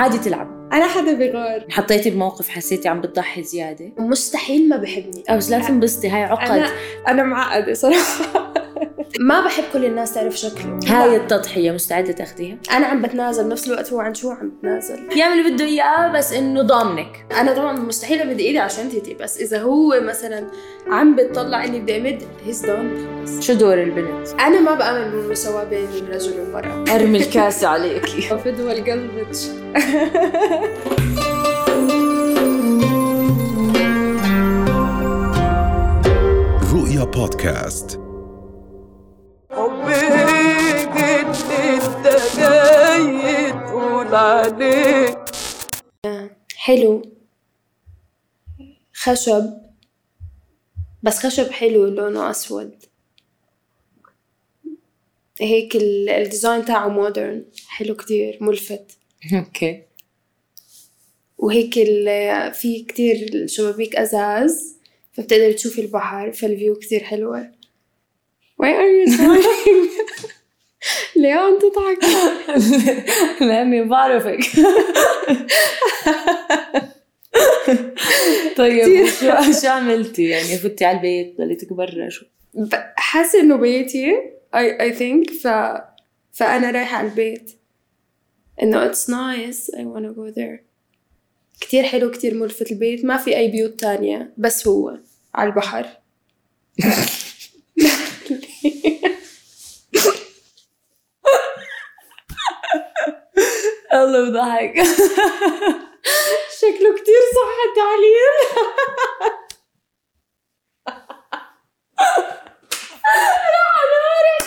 عادي تلعب. أنا حدا بغار حطيتي بموقف حسيتي عم بتضحي زيادة؟ مستحيل ما بحبني. أو بس لا تنبسطي هاي عقد. أنا أنا معقدة صراحة. ما بحب كل الناس تعرف شكله. هاي التضحية مستعدة تاخديها؟ أنا عم بتنازل بنفس الوقت هو عن شو عم بتنازل؟ يعمل اللي بده إياه بس إنه ضامنك. أنا طبعا مستحيل امد إيدي على شنطتي بس إذا هو مثلا عم بتطلع إني بدي أمد هيز دون خلص شو دور البنت؟ أنا ما بآمن بالمساواة بين الرجل والمرأة. أرمي الكاسه عليكي فدوى القلبج رؤيا بودكاست. اللي انت جاي تقول عليه حلو. خشب. بس خشب حلو لونه أسود. هيك ال- ال design تاعه modern حلو كتير ملفت. okay. وهيك ال- في كتير شبابيك أزاز فبتقدر تشوفي البحر فال view كتير حلوة. Why are you smiling؟ ليه عم تضحك؟ لاني بعرفك طيب شو شو عملتي؟ يعني فتي على البيت ضليتك برا شو؟ حاسة إنه بيتي I, I think ف فأنا رايحة على البيت. إنه it's nice I wanna go there. كتير حلو كتير ملفت البيت. ما في أي بيوت تانية بس هو على البحر. الله بضحك شكله كتير صح التعليل. لا أنا ما رح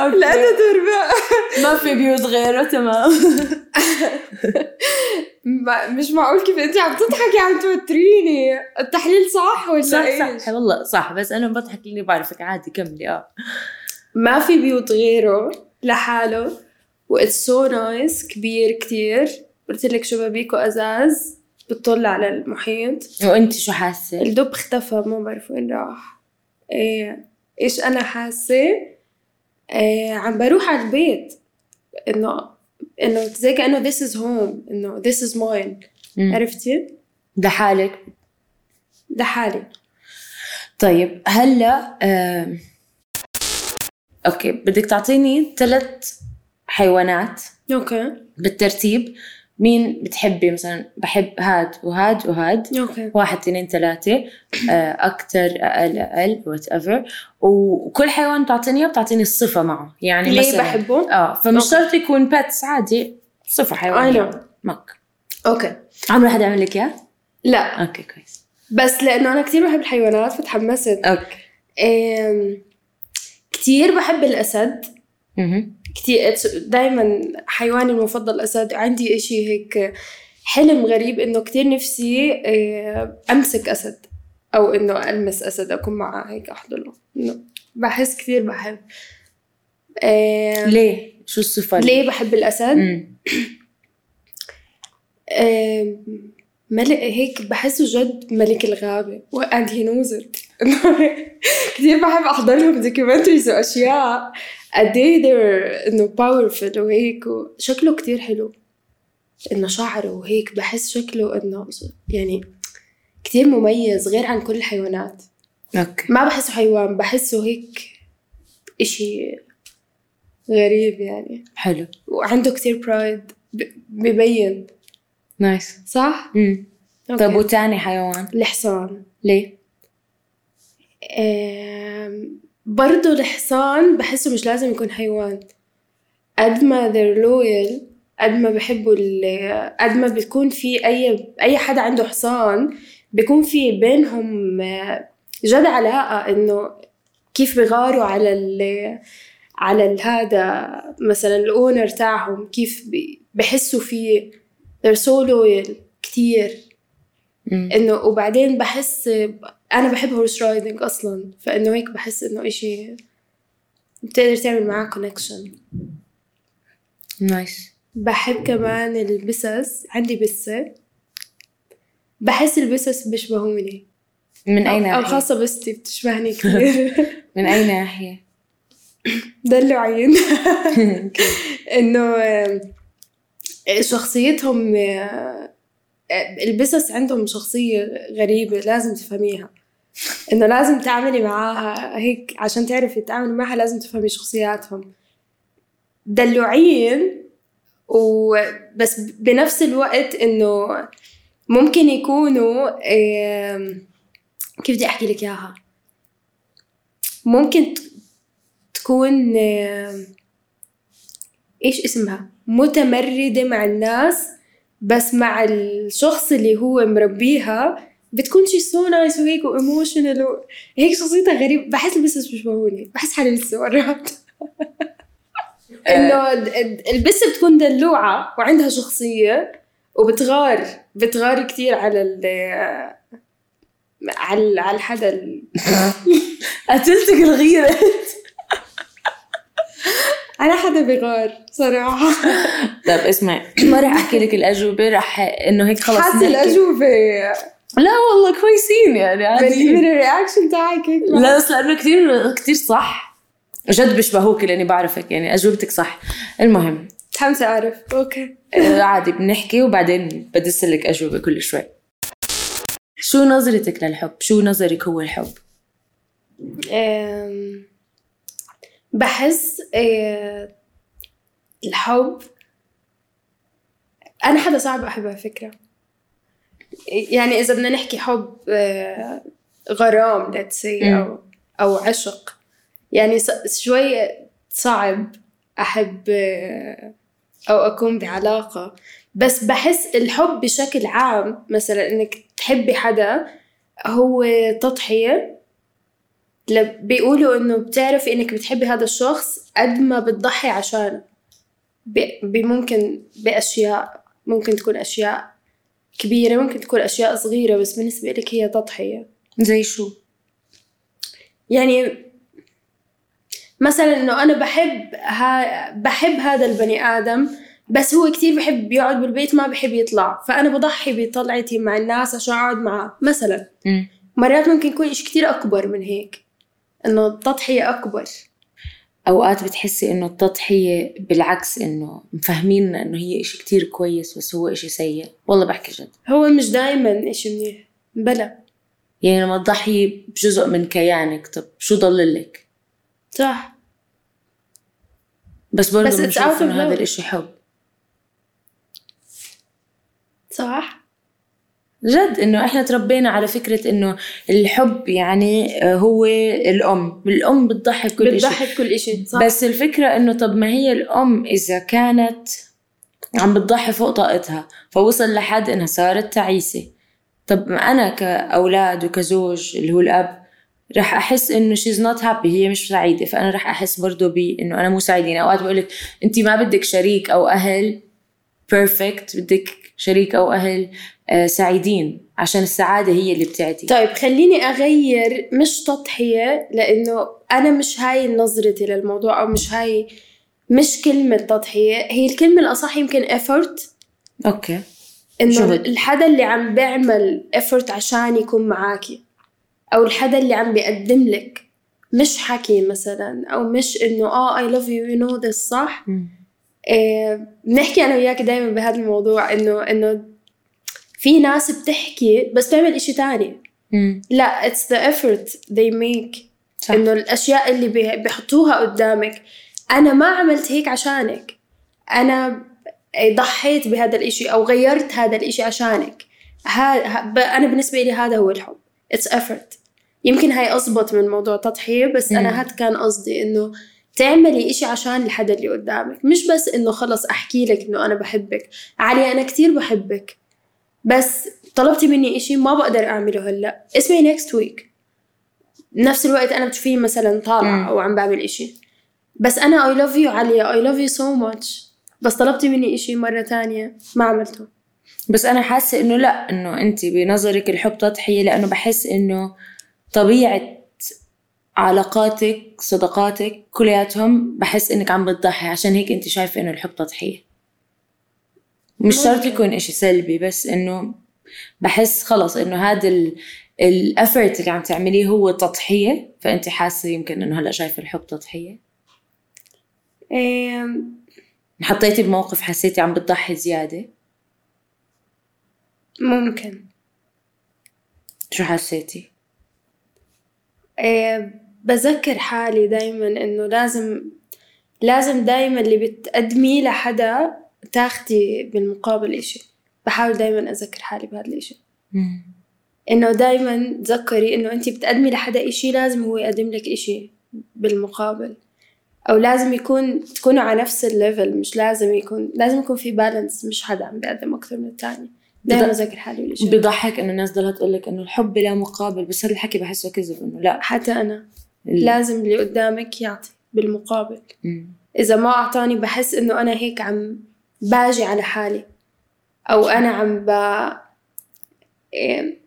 لا تربع ما في بيوت غيره تمام. ما- مش معقول كيف أنت عم تضحكي عم توتريني. التحليل صح ولا صح إيش؟ صح والله صح بس أنا بضحك لأني بعرفك. عادي كملي. آه. ما في بيوت غيره لحاله و it's so nice كبير كتير. قلت لك شبابيكه أزاز بتطل على المحيط. وأنت شو حاسة؟ الدب اختفى ما بعرف وين راح. إيه إيش أنا حاسة؟ إيه عم بروح على البيت. إنه إنه زي كأنه this is home إنه this is mine. مم. عرفتي؟ لحالك. ده حالي طيب هلأ آم، أوكي بدك تعطيني ثلاث حيوانات okay. بالترتيب. مين بتحبي؟ مثلا بحب هاد وهاد وهاد. okay. واحد اثنين ثلاثة. آه، أكتر أقل أقل whatever وكل حيوان بتعطيني بتعطيني الصفة معه. يعني ليه مثلا بحبه؟ آه فمش okay. شرط يكون pets عادي. صفة حيوان. No. يعني. مك. أوكي. عمره حدا عمل لك إياه؟ لا. okay كويس. بس لأنه أنا كثير بحب الحيوانات فتحمست. okay. أم، كتير بحب الأسد. مهم. كتير دائما حيواني المفضل الأسد. عندي إشي هيك حلم غريب إنه كتير نفسي أه، أمسك أسد أو إنه ألمس أسد أكون معه هيك احضنه إنه بحس كتير بحب. أم، ليه؟ شو الصفة؟ ليه بحب. أم، ملك هيك بحسه جد ملك الغابة. and he knows it. كثير بحب أحضر لهم documentaries وأشياء قد إيه they're إنه powerful وهيك شكله كتير حلو. إنه شعره وهيك بحس شكله إنه يعني كتير مميز غير عن كل الحيوانات. okay. ما بحسه حيوان بحسه هيك إشي غريب يعني. حلو. وعنده كتير pride ببين. nice صح؟ مم. okay. طيب وتاني حيوان؟ الحصان. ليه؟ برضو الحصان بحسه مش لازم يكون حيوان قد ما they're loyal قد ما بحبوا قد ما بيكون في أي أي حدا عنده حصان بيكون في بينهم آه، جد علاقة إنه كيف بيغاروا على ال على هذا مثلا الأونر تاعهم كيف بحسوا فيه they're so loyal كتير. إنه وبعدين بحس أنا بحب horse riding أصلا فإنه هيك بحس إنه إشي بتقدر تعمل معاه connection nice. بحب كمان البسس عندي بسة. بحس البسس بيشبهوني. من أي ناحية؟ خاصة بستي بتشبهني كثير من أي ناحية؟ دلوعين إنه آه، شخصيتهم آه، البسس عندهم شخصية غريبة لازم تفهميها. إنه لازم تعملي معاها هيك عشان تعرفي تتعاملي معها لازم تفهمي شخصياتهم. دلوعين وبس بنفس الوقت إنه ممكن يكونوا كيف بدي أحكي لك إياها؟ ممكن تكون إيش اسمها؟ متمردة مع الناس بس مع الشخص اللي هو مربيها بتكون she so nice وهيك و emotional هيك شخصيتها غريب. بحس البسس بيشبهوني بحس حالي لسه مرات إنه ال- ال- البسة بتكون دلوعة وعندها شخصية وبتغار بتغار كتير على ال على على الحدا ال- قتلتك الغيرة. على حدا بغار صراحة. طيب اسمعي ما رح أحكي لك الأجوبة رح إنه هيك خلص حاسة نحكي. الأجوبة. لا والله كويسين يعني من عادي من ال reaction تاعك هيك لا بس لأنه كثير كثير صح. جد بيشبهوك لأني بعرفك يعني أجوبتك صح. المهم. متحمسة أعرف okay. آه، عادي بنحكي وبعدين بدس لك أجوبة كل شوي. شو نظرتك للحب؟ شو نظرك هو الحب؟ أم، بحس أه، الحب أنا حدا صعب أحبه على فكرة. يعني إذا بدنا نحكي حب أه، غرام مم. أو أو عشق يعني شوي صعب أحب أه، أو أكون بعلاقة. بس بحس الحب بشكل عام مثلا إنك تحبي حدا هو تضحية. ل- بيقولوا إنه بتعرفي إنك بتحبي هذا الشخص قد ما بتضحي عشانه ب- بممكن بأشياء ممكن تكون أشياء كبيرة ممكن تكون أشياء صغيرة بس بالنسبة لك هي تضحية. زي شو؟ يعني مثلا إنه أنا بحب ها بحب هذا البني آدم بس هو كتير بحب يقعد بالبيت ما بحب يطلع. فأنا بضحي بطلعتي مع الناس عشان أقعد معاه. مثلا مم. مرات ممكن يكون إشي كتير أكبر من هيك. إنه التضحية أكبر. أوقات بتحسي إنه التضحية بالعكس إنه مفهميننا إنه هي إشي كتير كويس بس هو إشي سيء. والله بحكي جد. هو مش دايما إشي منيح. بلا. يعني لما تضحي بجزء من كيانك طب شو ضل لك؟ صح. بس برضه بنشوف إنه هذا. الإشي حب. صح. جد إنه إحنا تربينا على فكرة إنه الحب يعني آه، هو الأم. الأم بتضحي بكل شيء بتضحك كل إشي صح. بس الفكرة إنه طب ما هي الأم إذا كانت عم بتضحي فوق طاقتها فوصل لحد إنها صارت تعيسة. طب ما أنا كأولاد وكزوج اللي هو الأب رح أحس إنه she's not happy هي مش سعيدة. فأنا رح أحس برضه بانه أنا مو سعيدة. يعني أوقات بقول لك انت ما بدك شريك أو أهل perfect بدك شريك أو أهل آه، سعيدين عشان السعادة هي اللي بتعدي طيب خليني أغير مش تضحية لأنه أنا مش هاي نظرتي للموضوع أو مش هاي مش كلمة تضحية هي الكلمة الأصح يمكن effort. أوكي. شو إنه؟ الحدا اللي عم بيعمل effort عشان يكون معاكي أو الحدا اللي عم بيقدم لك مش حكي مثلا أو مش إنه آه I love you you know this صح؟ إيه، بنحكي أنا وياك دائما بهذا الموضوع إنه إنه في ناس بتحكي بس تعمل إشي تاني. مم. لا it's the effort they make. صح. إنه الأشياء اللي بي- بيحطوها قدامك. أنا ما عملت هيك عشانك. أنا ضحيت بهذا الإشي أو غيرت هذا الإشي عشانك. ها أنا بالنسبة لي هذا هو الحب. It's effort. يمكن هاي أزبط من موضوع تضحية بس مم. أنا هاد كان قصدي إنه تعملي إشي عشان الحدا اللي قدامك. مش بس إنه خلص أحكي لك إنه أنا بحبك. علي أنا كتير بحبك. بس طلبتي مني إشي ما بقدر أعمله هلأ. اسمعي next week. نفس الوقت أنا بتشوفيني مثلا. طالعة أو عم بعمل إشي. بس أنا I love you عليا I love you so much. بس طلبتي مني إشي مرة تانية. ما عملته. بس أنا حاسة إنه لأ إنه انت بنظرك الحب تضحية لأنه بحس إنه طبيعة علاقاتك صداقاتك كلياتهم بحس إنك عم بتضحي. عشان هيك أنت شايفة إنه الحب تضحية. مش شرط. يكون إشي سلبي بس إنه بحس خلص إنه هذا الافورت اللي عم تعمليه هو تضحية. فأنت حاسة يمكن إنه هلأ شايفة الحب تضحية؟ إيه انحطيتي بموقف حسيتي عم بتضحي زيادة؟ ممكن. شو حسيتي؟ إيه بذكر حالي دايما إنه لازم لازم دايما اللي بتقدميه لحدا تاخدي بالمقابل إشي. بحاول دايما أذكر حالي بهذا الإشي. إنه دايما تذكري إنه انت بتقدمي لحدا إشي لازم هو يقدم لك إشي بالمقابل. أو لازم يكون تكونوا على نفس الليفل مش لازم يكون لازم يكون في بالانس مش حدا عم بيقدم أكثر من الثاني دايما بض- اذكر حالي بالاشي بضحك إنه الناس ضلها تقول لك إنه الحب بلا مقابل بس هذا الحكي بحسه كذب إنه لا. حتى أنا ال- لازم اللي قدامك يعطي بالمقابل. مم. إذا ما أعطاني بحس إنه أنا هيك عم باجي على حالي. أو أنا عم ب إيه،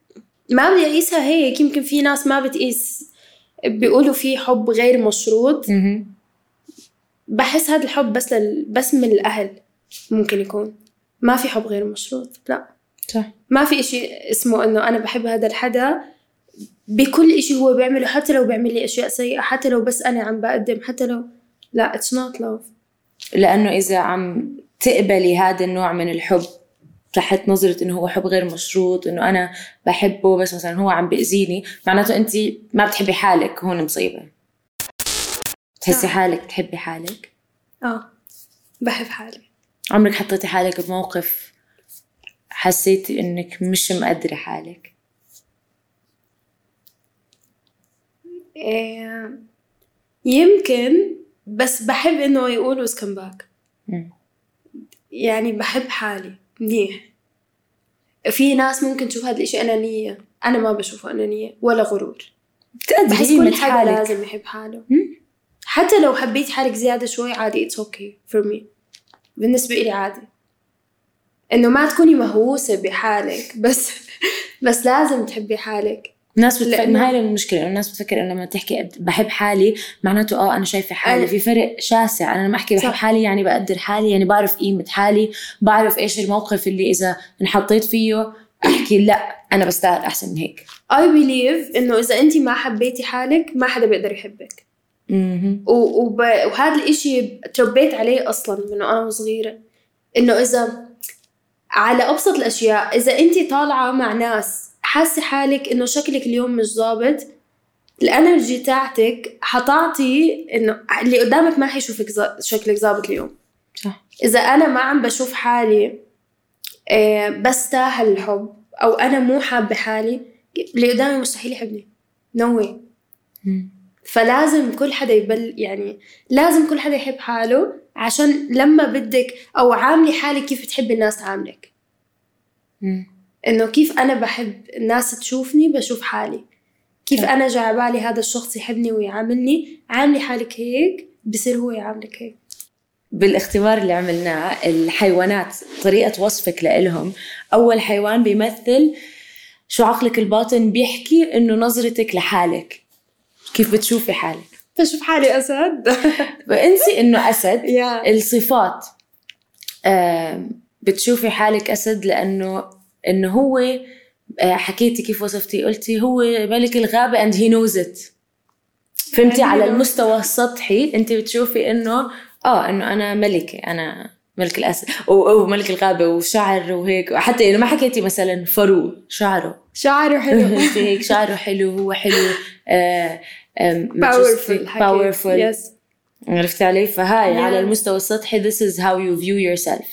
ما بدي أقيسها هيك. يمكن في ناس ما بتقيس بيقولوا في حب غير مشروط. بحس هذا الحب بس لل... بس من الأهل ممكن يكون. ما في حب غير مشروط لا. صح. ما في إشي اسمه إنه أنا بحب هذا الحدا. بكل إشي هو بيعمله حتى لو بيعمل لي أشياء سيئة حتى لو بس أنا عم بقدم حتى لو لا it's not love. لأنه إذا عم تقبلي هذا النوع من الحب تحت نظرة إنه هو حب غير مشروط إنه أنا بحبه بس مثلا هو عم بأذيني معناته انت ما بتحبي حالك هون مصيبة. تحسي صح. حالك تحبي حالك؟ آه بحب حالي. عمرك حطيتي حالك بموقف حسيتي إنك مش مقدرة حالك؟ إيه يمكن بس بحب إنه يقولوا كم باك. يعني بحب حالي منيح. في ناس ممكن تشوف هذا الإشي أنانية. أنا ما بشوفه أنانية ولا غرور. بتقدري بحس كل حدا حالك. لازم يحب حاله. حتى لو حبيت حالك زيادة شوي عادي it's okay for me. بالنسبة إلي عادي. إنه ما تكوني مهووسة بحالك بس بس لازم تحبي حالك. الناس بتفكر لأنه- ما هاي المشكلة إنه الناس بتفكر إنه لما تحكي بحب حالي معناته آه أنا شايفة حالي. أنا- في فرق شاسع. أنا لما أحكي بحب صح. حالي يعني بقدر حالي يعني بعرف قيمة حالي بعرف إيش الموقف اللي إذا انحطيت فيه أحكي لأ أنا بستاهل أحسن من هيك. I believe إنه إذا أنت ما حبيتي حالك ما حدا بيقدر يحبك. و- وب... وهذا الإشي تربيت عليه أصلا من أنا صغيرة. إنه إذا على أبسط الأشياء إذا أنت طالعة مع ناس حاسة حالك إنه شكلك اليوم مش ظابط الإنرجي تاعتك حتعطي إنه اللي قدامك ما حيشوفك زا... شكلك ظابط اليوم. صح. إذا أنا ما عم بشوف حالي آه، بستاهل الحب أو أنا مو حابة حالي اللي قدامي مستحيل يحبني. نو no. فلازم كل حدا يبل يعني لازم كل حدا يحب حاله. عشان لما بدك أو عاملي حالك كيف تحبي الناس تعاملك. إنه كيف أنا بحب الناس تشوفني بشوف حالي كيف. أنا جا بالي هذا الشخص يحبني ويعاملني عاملي حالك هيك بصير هو يعاملك هيك بالاختبار اللي عملناه الحيوانات طريقة وصفك لإلهم أول حيوان بيمثل شو عقلك الباطن بيحكي إنه نظرتك لحالك كيف بتشوفي حالك بشوف حالي أسد. فانسي إنه أسد يا. الصفات بتشوفي حالك أسد لأنه إنه هو آه، حكيتي كيف وصفتي قلتي هو ملك الغابة and he knows it. فهمتي على المستوى السطحي؟ انت بتشوفي إنه آه إنه أنا ملكة أنا ملك الاسد أو أو ملك الغابة وشعر وهيك حتى اذا ما حكيتي مثلا فرو شعره. شعره حلو. هيك شعره حلو هو حلو. powerful powerful yes عرفتي علي؟ فهاي Yeah. على المستوى السطحي this is how you view yourself.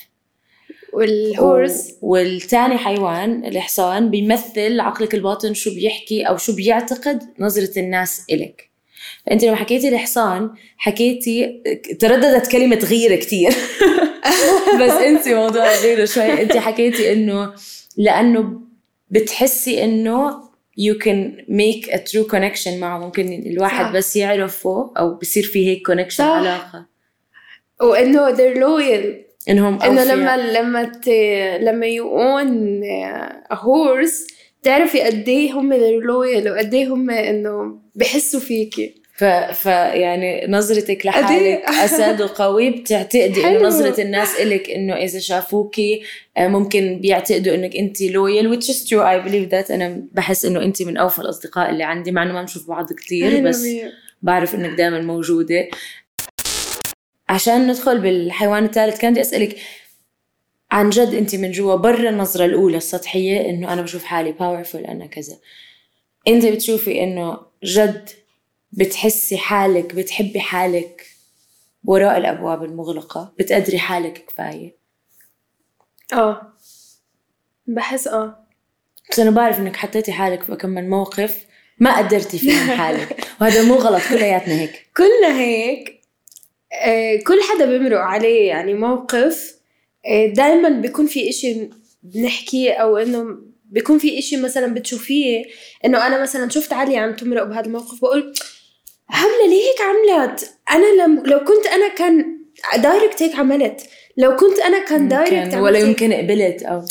والهورس و- والتاني حيوان الحصان بيمثل عقلك الباطن شو بيحكي أو شو بيعتقد نظرة الناس إلك. فأنت لما حكيتي الحصان حكيتي ترددت كلمة غيرة كتير بس أنت موضوع الغيرة شوي أنت حكيتي إنه لأنه بتحسي إنه you can make a true connection معه ممكن الواحد صح. بس يعرفه أو بصير في هيك connection صح. علاقة وإنه they're loyal إنهم إنه. لما لما ت... لما يقون هورس تعرفي قد إيه هم loyal وقد إيه هم إنه بحسوا فيكي. ف... ف يعني نظرتك قد لحالك إيه؟ أسد وقوي بتعتقدي إنه. نظرة الناس إلك إنه إذا شافوكي آه، ممكن بيعتقدوا إنك أنت لويال which is true. I believe that. أنا بحس إنه أنت من أوفى الأصدقاء اللي عندي مع إنه ما بنشوف بعض كتير بس بعرف إنك دائما موجودة. عشان ندخل بالحيوان الثالث كان بدي أسألك عن جد انت من جوا برا النظرة الأولى السطحية إنه أنا بشوف حالي باورفul أنا كذا. انت بتشوفي إنه جد بتحسي حالك بتحبي حالك وراء الأبواب المغلقة بتقدري حالك كفاية. آه. بحس آه. بس أنا بعرف إنك حطيتي حالك في كم من موقف ما قدرتي فيهم حالك. وهذا مو غلط كلياتنا هيك. كلنا هيك. آه، كل حدا بيمرق عليه يعني موقف دائما بيكون في إشي بنحكيه أو إنه بيكون في إشي مثلا بتشوفيه إنه أنا مثلا شفت علي عم تمرق بهذا الموقف بقول هبله ليه هيك عملت أنا لم لو كنت أنا كان direct هيك عملت لو كنت أنا كان direct ولا. يمكن قبلت أو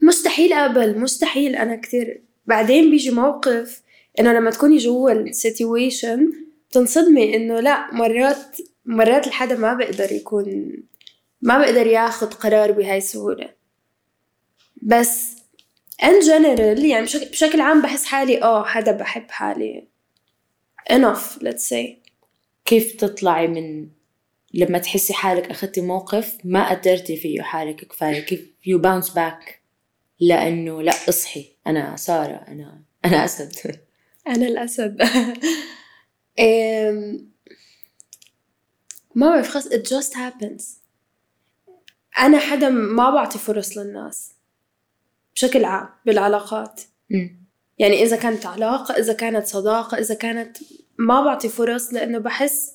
مستحيل أقبل مستحيل أنا كثير بعدين بيجي موقف إنه لما تكوني جوا ال situation بتنصدمي إنه لا مرات مرات الحدا ما بيقدر يكون ما بيقدر ياخد قرار بهاي السهولة. بس in general يعني بشكل, بشكل عام بحس حالي آه حدا بحب حالي. Enough let's say. كيف تطلعي من لما تحسي حالك أخذتي موقف ما قدرتي فيه حالك كفاية؟ كيف you bounce back لأنه لا اصحي. أنا سارة أنا أنا أسد. أنا الأسد. ما بعرف خلص it just happens. أنا حدا ما بعطي فرص للناس بشكل عام بالعلاقات. مم. يعني إذا كانت علاقة إذا كانت صداقة إذا كانت ما بعطي فرص لأنه بحس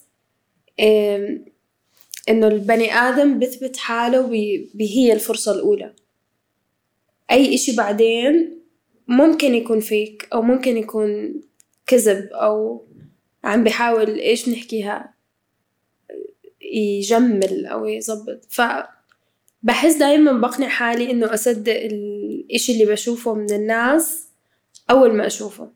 إنه البني آدم بثبت حاله بهي الفرصة الأولى. أي إشي بعدين ممكن يكون فيك أو ممكن يكون كذب أو عم بحاول إيش نحكيها؟ يجمل أو يظبط. فبحس دايما بقنع حالي إنه أصدق الإشي اللي بشوفه من الناس أول ما أشوفه.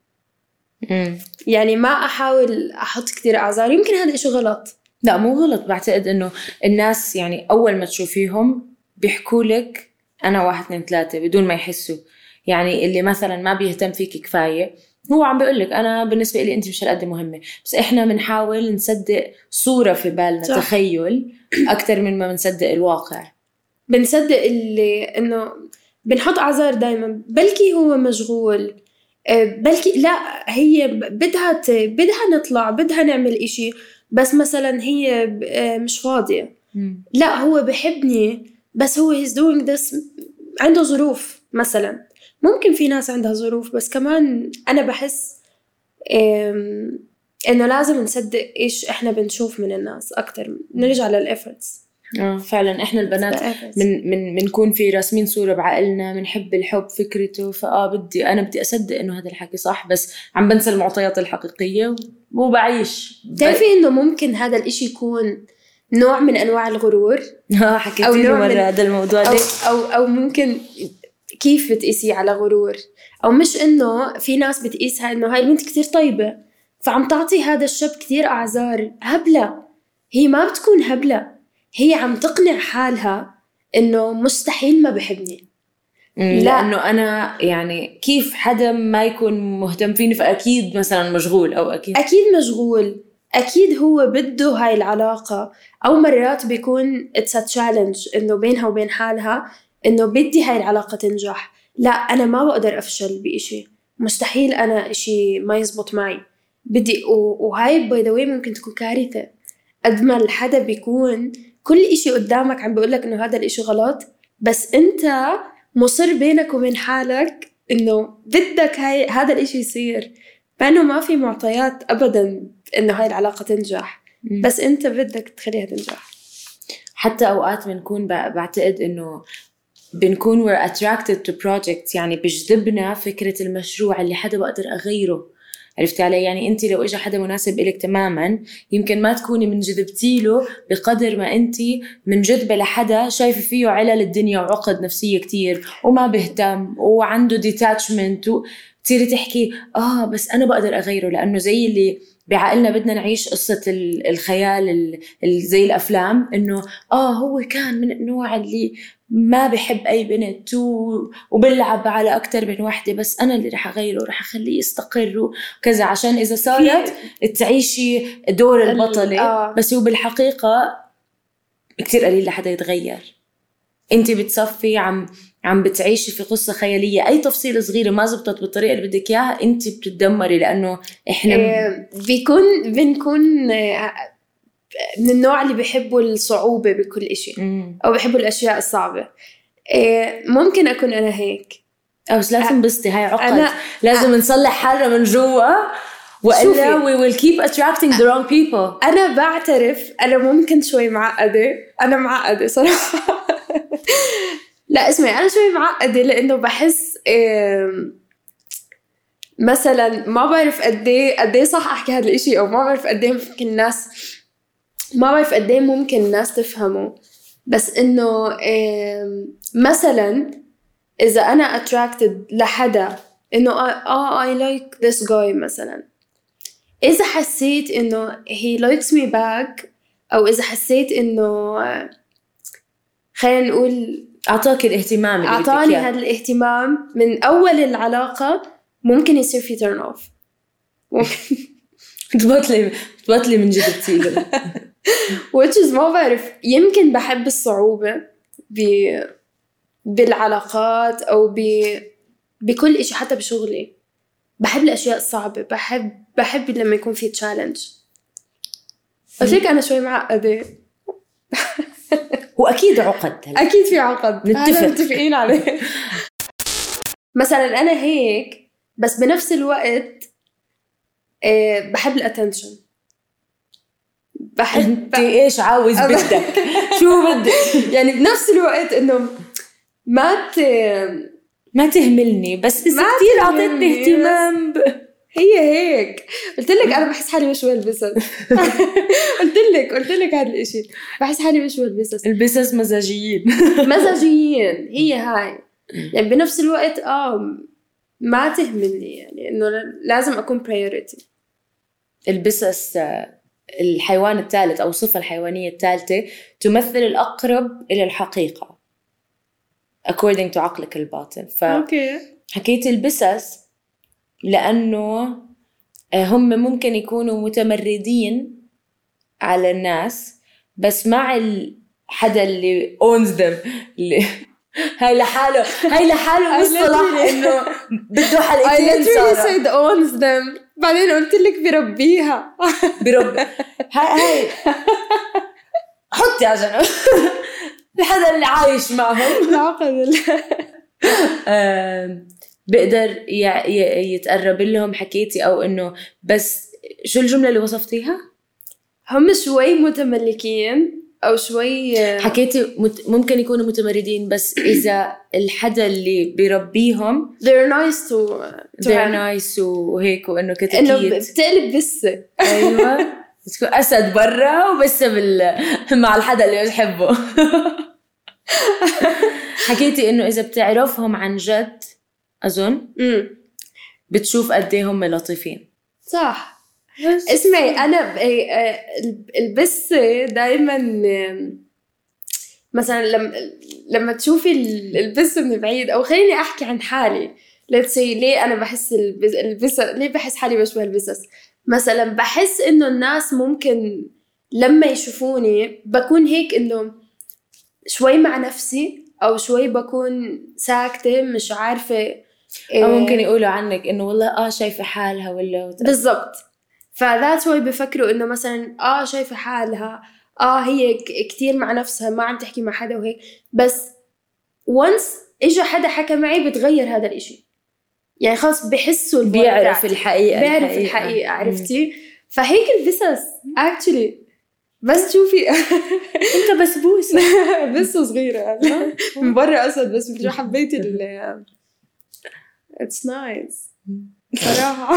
مم. يعني ما أحاول أحط كتير أعذار. يمكن هذا إشي غلط. لا مو غلط. بعتقد إنه الناس يعني أول ما تشوفيهم بيحكوا لك أنا واحد اثنين ثلاثة بدون ما يحسوا. يعني اللي مثلا ما بيهتم فيك كفاية هو عم بيقول لك أنا بالنسبة لي أنت مش هالقد مهمة. بس إحنا بنحاول نصدق صورة في بالنا صح. تخيل أكثر من ما بنصدق الواقع. بنصدق اللي إنه بنحط أعذار دايما. بلكي هو مشغول آه، بلكي لا هي بدها بدها نطلع بدها نعمل إشي بس مثلا هي آه، مش فاضية. لا هو بحبني بس هو he's doing this عنده ظروف مثلا. ممكن في ناس عندها ظروف بس كمان أنا بحس إنه لازم نصدق إيش إحنا بنشوف من الناس أكتر. نرجع للإفرتس آه. فعلا إحنا البنات من من بنكون في راسمين صورة بعقلنا بنحب الحب فكرته فآه بدي أنا بدي أصدق إنه هذا الحكي صح بس عم بنسى المعطيات الحقيقية وبعيش. بتعرفي إنه ممكن هذا الإشي يكون نوع من أنواع الغرور؟ آه حكيتي أو لي من- هذا الموضوع أو أو أو ممكن كيف بتقيسيه على غرور؟ أو مش إنه في ناس بتقيسها إنه هاي البنت كتير طيبة فعم تعطي هذا الشاب كتير أعذار هبلة. هي ما بتكون هبلة. هي عم تقنع حالها إنه مستحيل ما بحبني. لا. لأنه أنا يعني كيف حدا ما يكون مهتم فيني فأكيد مثلا مشغول أو أكيد. أكيد مشغول. أكيد هو بده هاي العلاقة. أو مرات بيكون a challenge إنه بينها وبين حالها إنه بدي هاي العلاقة تنجح. لا أنا ما بقدر أفشل بإشي. مستحيل أنا إشي ما يزبط معي. بدي وهاي by the ممكن تكون كارثة. قد ما الحدا بيكون كل إشي قدامك عم بيقولك إنه هذا الإشي غلط بس أنت مصر بينك وبين حالك إنه بدك هاي هذا الإشي يصير. مع إنه ما في معطيات أبدا إنه هاي العلاقة تنجح. بس أنت بدك تخليها تنجح. حتى أوقات بنكون بعتقد إنه بنكون we're attracted to projects يعني بجذبنا فكرة المشروع اللي حدا بقدر أغيره. عرفتي علي؟ يعني انت لو اجى حدا مناسب إلك تماما يمكن ما تكوني منجذبتي له بقدر ما انت منجذبة لحدا شايفة فيه علل الدنيا وعقد نفسية كتير وما بيهتم وعنده ديتاتشمنت تصيري تحكي آه بس أنا بقدر أغيره لأنه زي اللي بعقلنا بدنا نعيش قصة ال- الخيال ال- ال- زي الأفلام إنه آه هو كان من النوع اللي ما بحب أي بنت و... وبلعب على أكتر من وحدة بس أنا اللي رح أغيره رح أخليه يستقر وكذا. عشان إذا صارت تعيشي دور ال- البطلة آه. بس هو بالحقيقة كتير قليل لحدا يتغير. أنت بتصفي عم عم بتعيشي في قصة خيالية. أي تفصيلة صغيرة ما زبطت بالطريقة اللي بدك إياها أنت بتتدمري لأنه إحنا آه، بيكون بنكون آه، من النوع اللي بيحبوا الصعوبة بكل إشي. أو بيحبوا الأشياء الصعبة. آه، ممكن أكون أنا هيك. أو بس لازم بسطي هاي عقد أنا- لازم نصلح حالنا من جوا. وإلا we will keep attracting the wrong people. أنا بعترف أنا ممكن شوي معقدة. أنا معقدة صراحة. لا اسمعي أنا شوي معقدة لأنه بحس آم، مثلا ما بعرف قد إيه قد إيه صح أحكي هذا الإشي أو ما بعرف قد إيه ممكن الناس ما بعرف قد إيه ممكن الناس تفهمه بس إنه مثلا إذا أنا attracted لحدا إنه آه I like this guy مثلا. إذا حسيت إنه he likes me back أو إذا حسيت إنه خلينا نقول أعطاك الاهتمام اللي أعطاني. هذا الاهتمام من أول العلاقة ممكن يصير في turn off تبطلي تبطلي من جد which is ما بعرف يمكن بحب الصعوبة ب... بالعلاقات أو ب... بكل إشي حتى بشغلي. بحب الأشياء الصعبة. بحب بحب لما يكون في challenge قلت لك أنا شوي معقدة وأكيد عقد. هلا أكيد في عقد. نتفق. متفقين عليه. مثلا أنا هيك بس بنفس الوقت آه، بحب ال attention بحب انت إيش عاوز بدك؟ شو بدك؟ يعني بنفس الوقت إنه ما ت... ما تهملني بس ما كثير أعطيتني اهتمام. ب... هي هيك. قلت لك أنا بحس حالي مش بلبسها قلت لك قلت لك هذا الإشي. بحس حالي مش بلبسها البسس مزاجيين. مزاجيين هي هاي. يعني بنفس الوقت آه ما تهملني. يعني إنه لازم أكون priority. البسس آه، الحيوان الثالث أو الصفه الحيوانية الثالثة تمثل الأقرب إلى الحقيقة. According to عقلك الباطن. أوكي. فحكيت البسس لأنه آه، هم ممكن يكونوا متمردين على الناس بس مع ال- حدا اللي owns them اللي هاي لحاله هاي لحاله I مصطلح literally- إنه بده I حلقتين literally صار said owns them. بعدين قلت لك بربيها. برب. هاي هاي. حطي على جنب الحدا اللي عايش معهم. العقد آم، بقدر يتقرب لهم حكيتي أو إنه بس شو الجملة اللي وصفتيها؟ هم شوي متملكين. أو شوي حكيتي مت- ممكن يكونوا متمردين بس إذا الحدا اللي بيربيهم they're nice to, to they're have. nice وهيك وإنه إنه كتاكيت بتقلب بسه أيوه. بتكون أسد برا وبس بال... مع الحدا اللي بتحبه. حكيتي إنه إذا بتعرفهم عن جد أظن بتشوف قد إيه هم لطيفين. صح. اسمعي أنا إيه، آه، البسه دائما مثلا لما لما تشوفي ال- البسه من بعيد أو خليني أحكي عن حالي. Say ليه أنا بحس البس ليه بحس حالي بشبه البسس مثلا بحس إنه الناس ممكن لما يشوفوني بكون هيك إنه شوي مع نفسي أو شوي بكون ساكتة مش عارفة أو إيه، ممكن يقولوا عنك إنه والله آه شايفة حالها ولا بالضبط. فذات شوي بفكروا إنه مثلا آه شايفة حالها آه هي كتير مع نفسها ما عم تحكي مع حدا وهيك. بس once اجى حدا حكى معي بتغير هذا الإشي. يعني خلص بحسوا بيعرف. الحقيقة بيعرف الحقيقة. عرفتي؟ فهيك البسس actually بس تشوفي أنت بسبوسه بسة صغيرة من برا اسد بس حبيت ال it's nice صراحة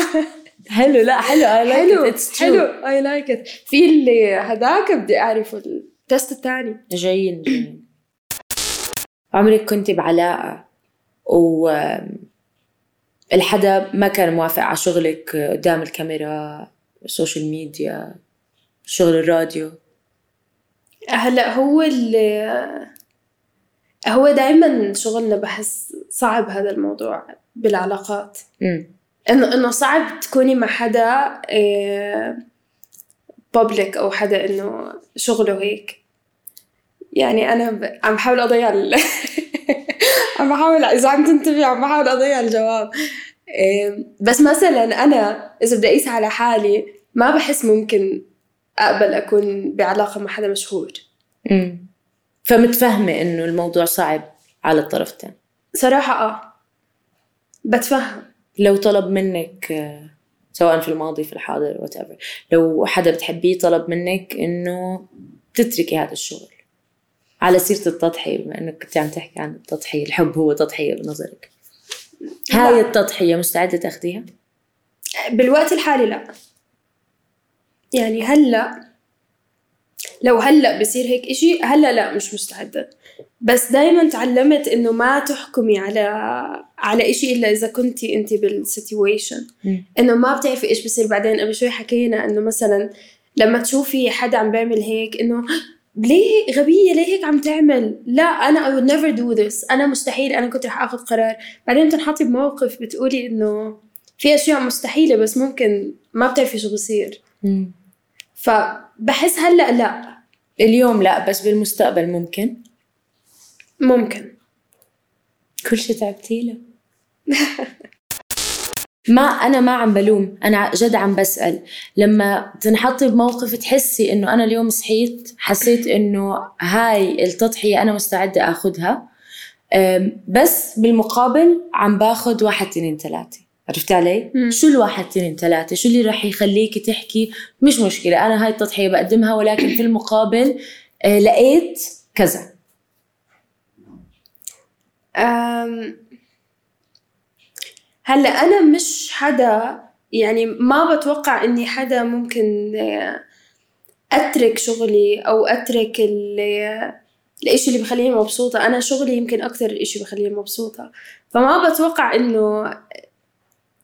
حلو لا حلو I like حلو true. حلو I like it في اللي هداك بدي اعرفه التست الثاني. جايين عمرك كنت بعلاقة و الحدا ما كان موافق على شغلك قدام الكاميرا السوشيال ميديا شغل الراديو؟ هلأ هو اللي هو دائما شغلنا بحس صعب هذا الموضوع بالعلاقات. امم إنه إنه صعب تكوني مع حدا بابليك أو حدا إنه شغله هيك. يعني أنا ب... عم بحاول أضيع ال... عم بحاول إذا عم تنتبه عم بحاول أضيع الجواب. بس مثلا أنا إذا بدي أقيس على حالي ما بحس ممكن أقبل أكون بعلاقة مع حدا مشهور. مم. فمتفهمة إنه الموضوع صعب على الطرفتين. صراحة آه. بتفهم. لو طلب منك سواء في الماضي في الحاضر وات لو حدا بتحبيه طلب منك إنه تتركي هذا الشغل. على سيرة التضحية بما إنك كنت عم تحكي عن التضحية الحب هو تضحية بنظرك. هاي التضحية مستعدة تاخديها؟ بالوقت الحالي لا. يعني هلأ لو هلأ بصير هيك إشي هلأ لا مش مستعدة. بس دايما تعلمت إنه ما تحكمي على على إشي إلا إذا كنتي انت بالسيتويشن. إنه ما بتعرفي إيش بصير بعدين. قبل شوي حكينا إنه مثلا لما تشوفي حدا عم بيعمل هيك إنه ليه غبية ليه هيك عم تعمل؟ لا أنا I would never do this. أنا مستحيل أنا كنت رح أخذ قرار. بعدين بتنحطي بموقف بتقولي إنه في أشياء مستحيلة بس ممكن ما بتعرفي شو بصير. فبحس هلأ لا. اليوم لا بس بالمستقبل ممكن. ممكن. كل شيء تعبتي له. ما أنا ما عم بلوم أنا جد عم بسأل. لما تنحطي بموقف تحسي إنه أنا اليوم صحيت حسيت إنه هاي التضحية أنا مستعدة آخذها. بس بالمقابل عم باخذ واحد اثنين ثلاثة عرفتي علي؟ مم. شو الواحد اثنين ثلاثة؟ شو اللي رح يخليكي تحكي مش مشكلة أنا هاي التضحية بقدمها ولكن في المقابل آه لقيت كذا أم هلأ أنا مش حدا يعني ما بتوقع إني حدا ممكن آه، أترك شغلي أو أترك ال- الإشي اللي بخليني مبسوطة أنا شغلي يمكن أكثر إشي بخليني مبسوطة فما بتوقع إنه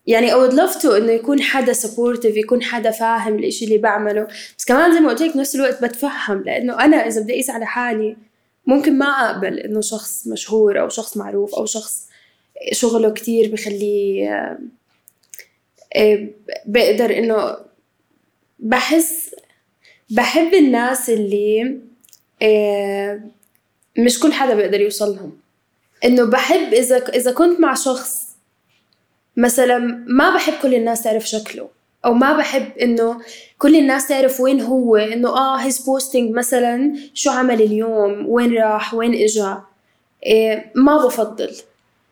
يعني I would love to إنه يكون حدا supportive يكون حدا فاهم الإشي اللي بعمله. بس كمان زي ما قلت لك نفس الوقت بتفهم لأنه أنا إذا بدي أقيس على حالي ممكن ما أقبل إنه شخص مشهور أو شخص معروف أو شخص شغله كتير بخليه آه، بقدر إنه بحس بحب الناس اللي آه، مش كل حدا بيقدر يوصل لهم إنه بحب إذا إذا كنت مع شخص مثلا ما بحب كل الناس تعرف شكله أو ما بحب إنه كل الناس تعرف وين هو إنه آه he's posting مثلا شو عمل اليوم وين راح وين إجا. إيه ما بفضل.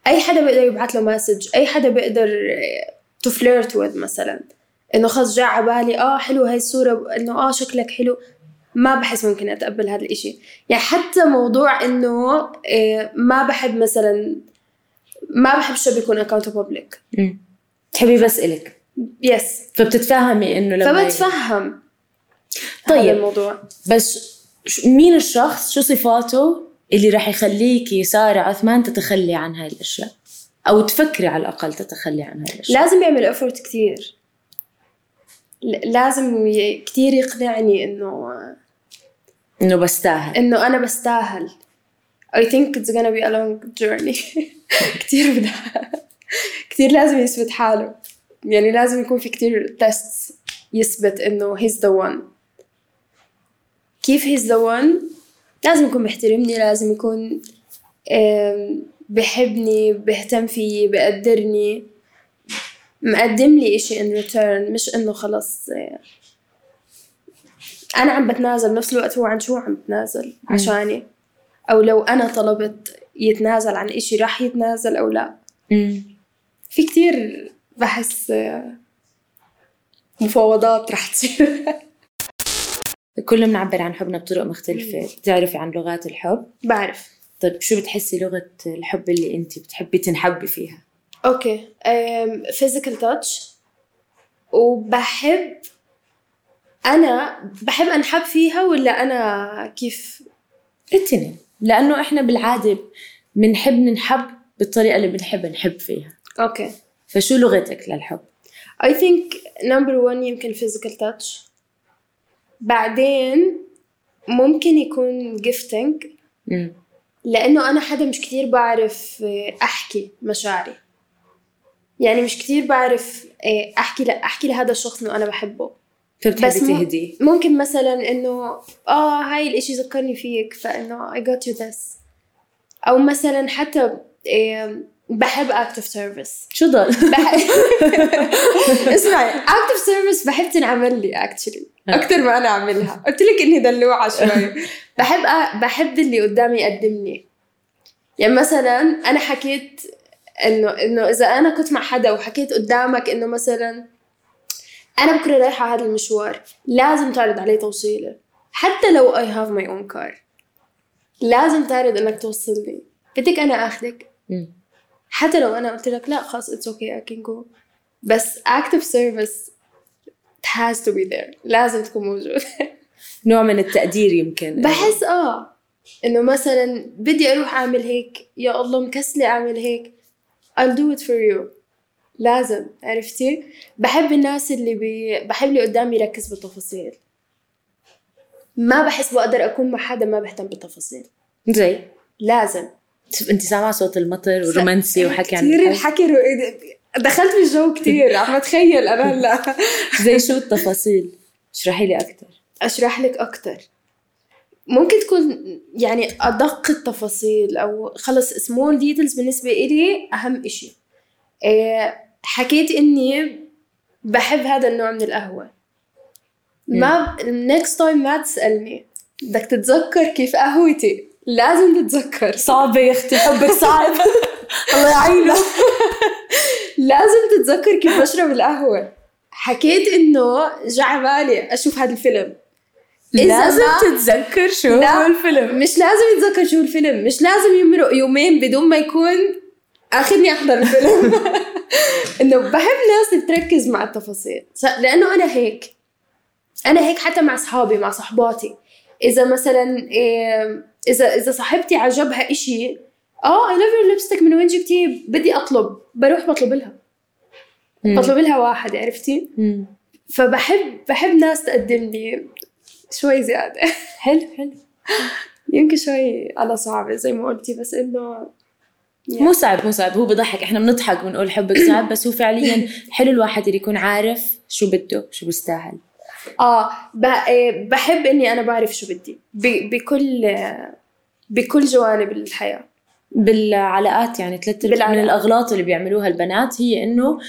أي حدا بيقدر يبعث له message أي حدا بيقدر to flirt with مثلا. إنه خلص جاء على بالي آه حلو هاي الصورة إنه آه شكلك حلو. ما بحس ممكن أتقبل هذا الإشي. يعني حتى موضوع إنه إيه ما بحب مثلا ما بحب الشاب يكون account public. تحبي بسألك yes فبتتفهمي إنه لما فبتفهم. طيب. هذا الموضوع. بس مين الشخص؟ شو صفاته اللي رح يخليكي سارة عثمان تتخلي عن هاي الأشياء. أو تفكري على الأقل تتخلي عن هاي الأشياء. لازم يعمل effort كتير. ل- لازم كتير يقنعني انه إنه بستاهل. إنه أنا بستاهل. I think it's gonna be a long journey. كتير بدها كتير لازم يثبت حاله. يعني لازم يكون في كتير tests يثبت إنه he's the one. كيف he's the one لازم يكون بيحترمني لازم يكون بحبني بهتم فيي بقدرني. مقدم لي إشي in return مش إنه خلص آه، أنا عم بتنازل بنفس الوقت هو عن شو عم بتنازل؟ عشاني. أو لو أنا طلبت يتنازل عن إشي راح يتنازل أو لا. مم. في كتير بحس مفاوضات رح تصير. كلنا بنعبر عن حبنا بطرق مختلفة. بتعرفي عن لغات الحب؟ بعرف. طيب شو بتحسي لغة الحب اللي انت بتحبي تنحبي فيها؟ أوكي. physical touch وبحب أنا بحب أنحب فيها ولا أنا كيف؟ التنين. لأنه إحنا بالعادة بنحب ننحب بالطريقة اللي بنحب نحب فيها. أوكي. فشو لغتك للحب؟ I think number one يمكن physical touch. بعدين ممكن يكون مم. لأنه أنا حدا مش كتير بعرف أحكي مشاعري. يعني مش كتير بعرف آه، أحكي لا أحكي لهذا الشخص إنه أنا بحبه. فبتحبي بس تهدي؟ ممكن مثلا إنه آه هاي الإشي ذكرني فيك فإنه I got you this. أو مثلا حتى إيه بحب active service. شو ضل؟ بحب اسمعي active service بحب تنعمل لي actually. أكثر ما أنا أعملها. قلت لك إني دلوعة شوي. بحب أ... بحب اللي قدامي يقدم لي يعني مثلا أنا حكيت إنه إنه إذا أنا كنت مع حدا وحكيت قدامك إنه مثلا أنا بكره رايحة هذا المشوار. لازم تعرض عليه توصيله حتى لو I have my own car. لازم تعرض إنك توصلني. بدك أنا اخذك. حتى لو أنا قلت لك لا خلاص it's okay I can go. بس active service it has to be there. لازم تكون موجود. نوع من التقدير يمكن. بحس آه إنه مثلا بدي أروح أعمل هيك يا الله مكسلة أعمل هيك. I'll do it for you. لازم عرفتي؟ بحب الناس اللي بي... بحب اللي قدامي يركز بالتفاصيل. ما بحس بقدر أكون مع حدا ما بهتم بالتفاصيل. زي لازم. انت سامعة صوت المطر ورومانسي وحكي عن كثير. الحكي رو... دخلت بالجو كثير عم اتخيل أنا هلا. زي شو التفاصيل؟ اشرحي لي أكثر أشرح لك أكثر ممكن تكون يعني أدق التفاصيل أو خلص small details بالنسبة إلي أهم إشي. إيه حكيت إني بحب هذا النوع من القهوة. ما next time ما تسألني. بدك تتذكر كيف قهوتي. لازم تتذكر. صعبة يا أختي حبك صعب. الله يعينه. لازم تتذكر كيف بشرب القهوة. حكيت إنه جا على بالي أشوف هذا الفيلم. لازم ما- تتذكر شو لا. هو الفيلم. مش لازم يتذكر شو الفيلم. مش لازم يمرق يومين بدون ما يكون أخذني أحضر الفيلم. إنه بحب ناس بتركز مع التفاصيل. لأنه أنا هيك. أنا هيك حتى مع أصحابي مع صحباتي. إذا مثلا إيه، إذا إذا صاحبتي عجبها إشي آه I love your lipstick من وين جبتيه بدي أطلب. بروح بطلب لها. بطلب لها واحد عرفتي؟ مم. فبحب بحب ناس تقدم لي شوي زيادة. حلو حلو. يمكن شوي على صعبة زي ما قلتي بس إنه مو صعب مو صعب. هو بضحك. إحنا بنضحك بنقول حبك صعب بس هو فعليا حلو الواحد اللي يكون عارف شو بده شو بيستاهل. آه إيه، بحب إني أنا بعرف شو بدي. بكل بكل جوانب الحياة. بالعلاقات يعني ثلاث من. الأغلاط اللي بيعملوها البنات هي إنه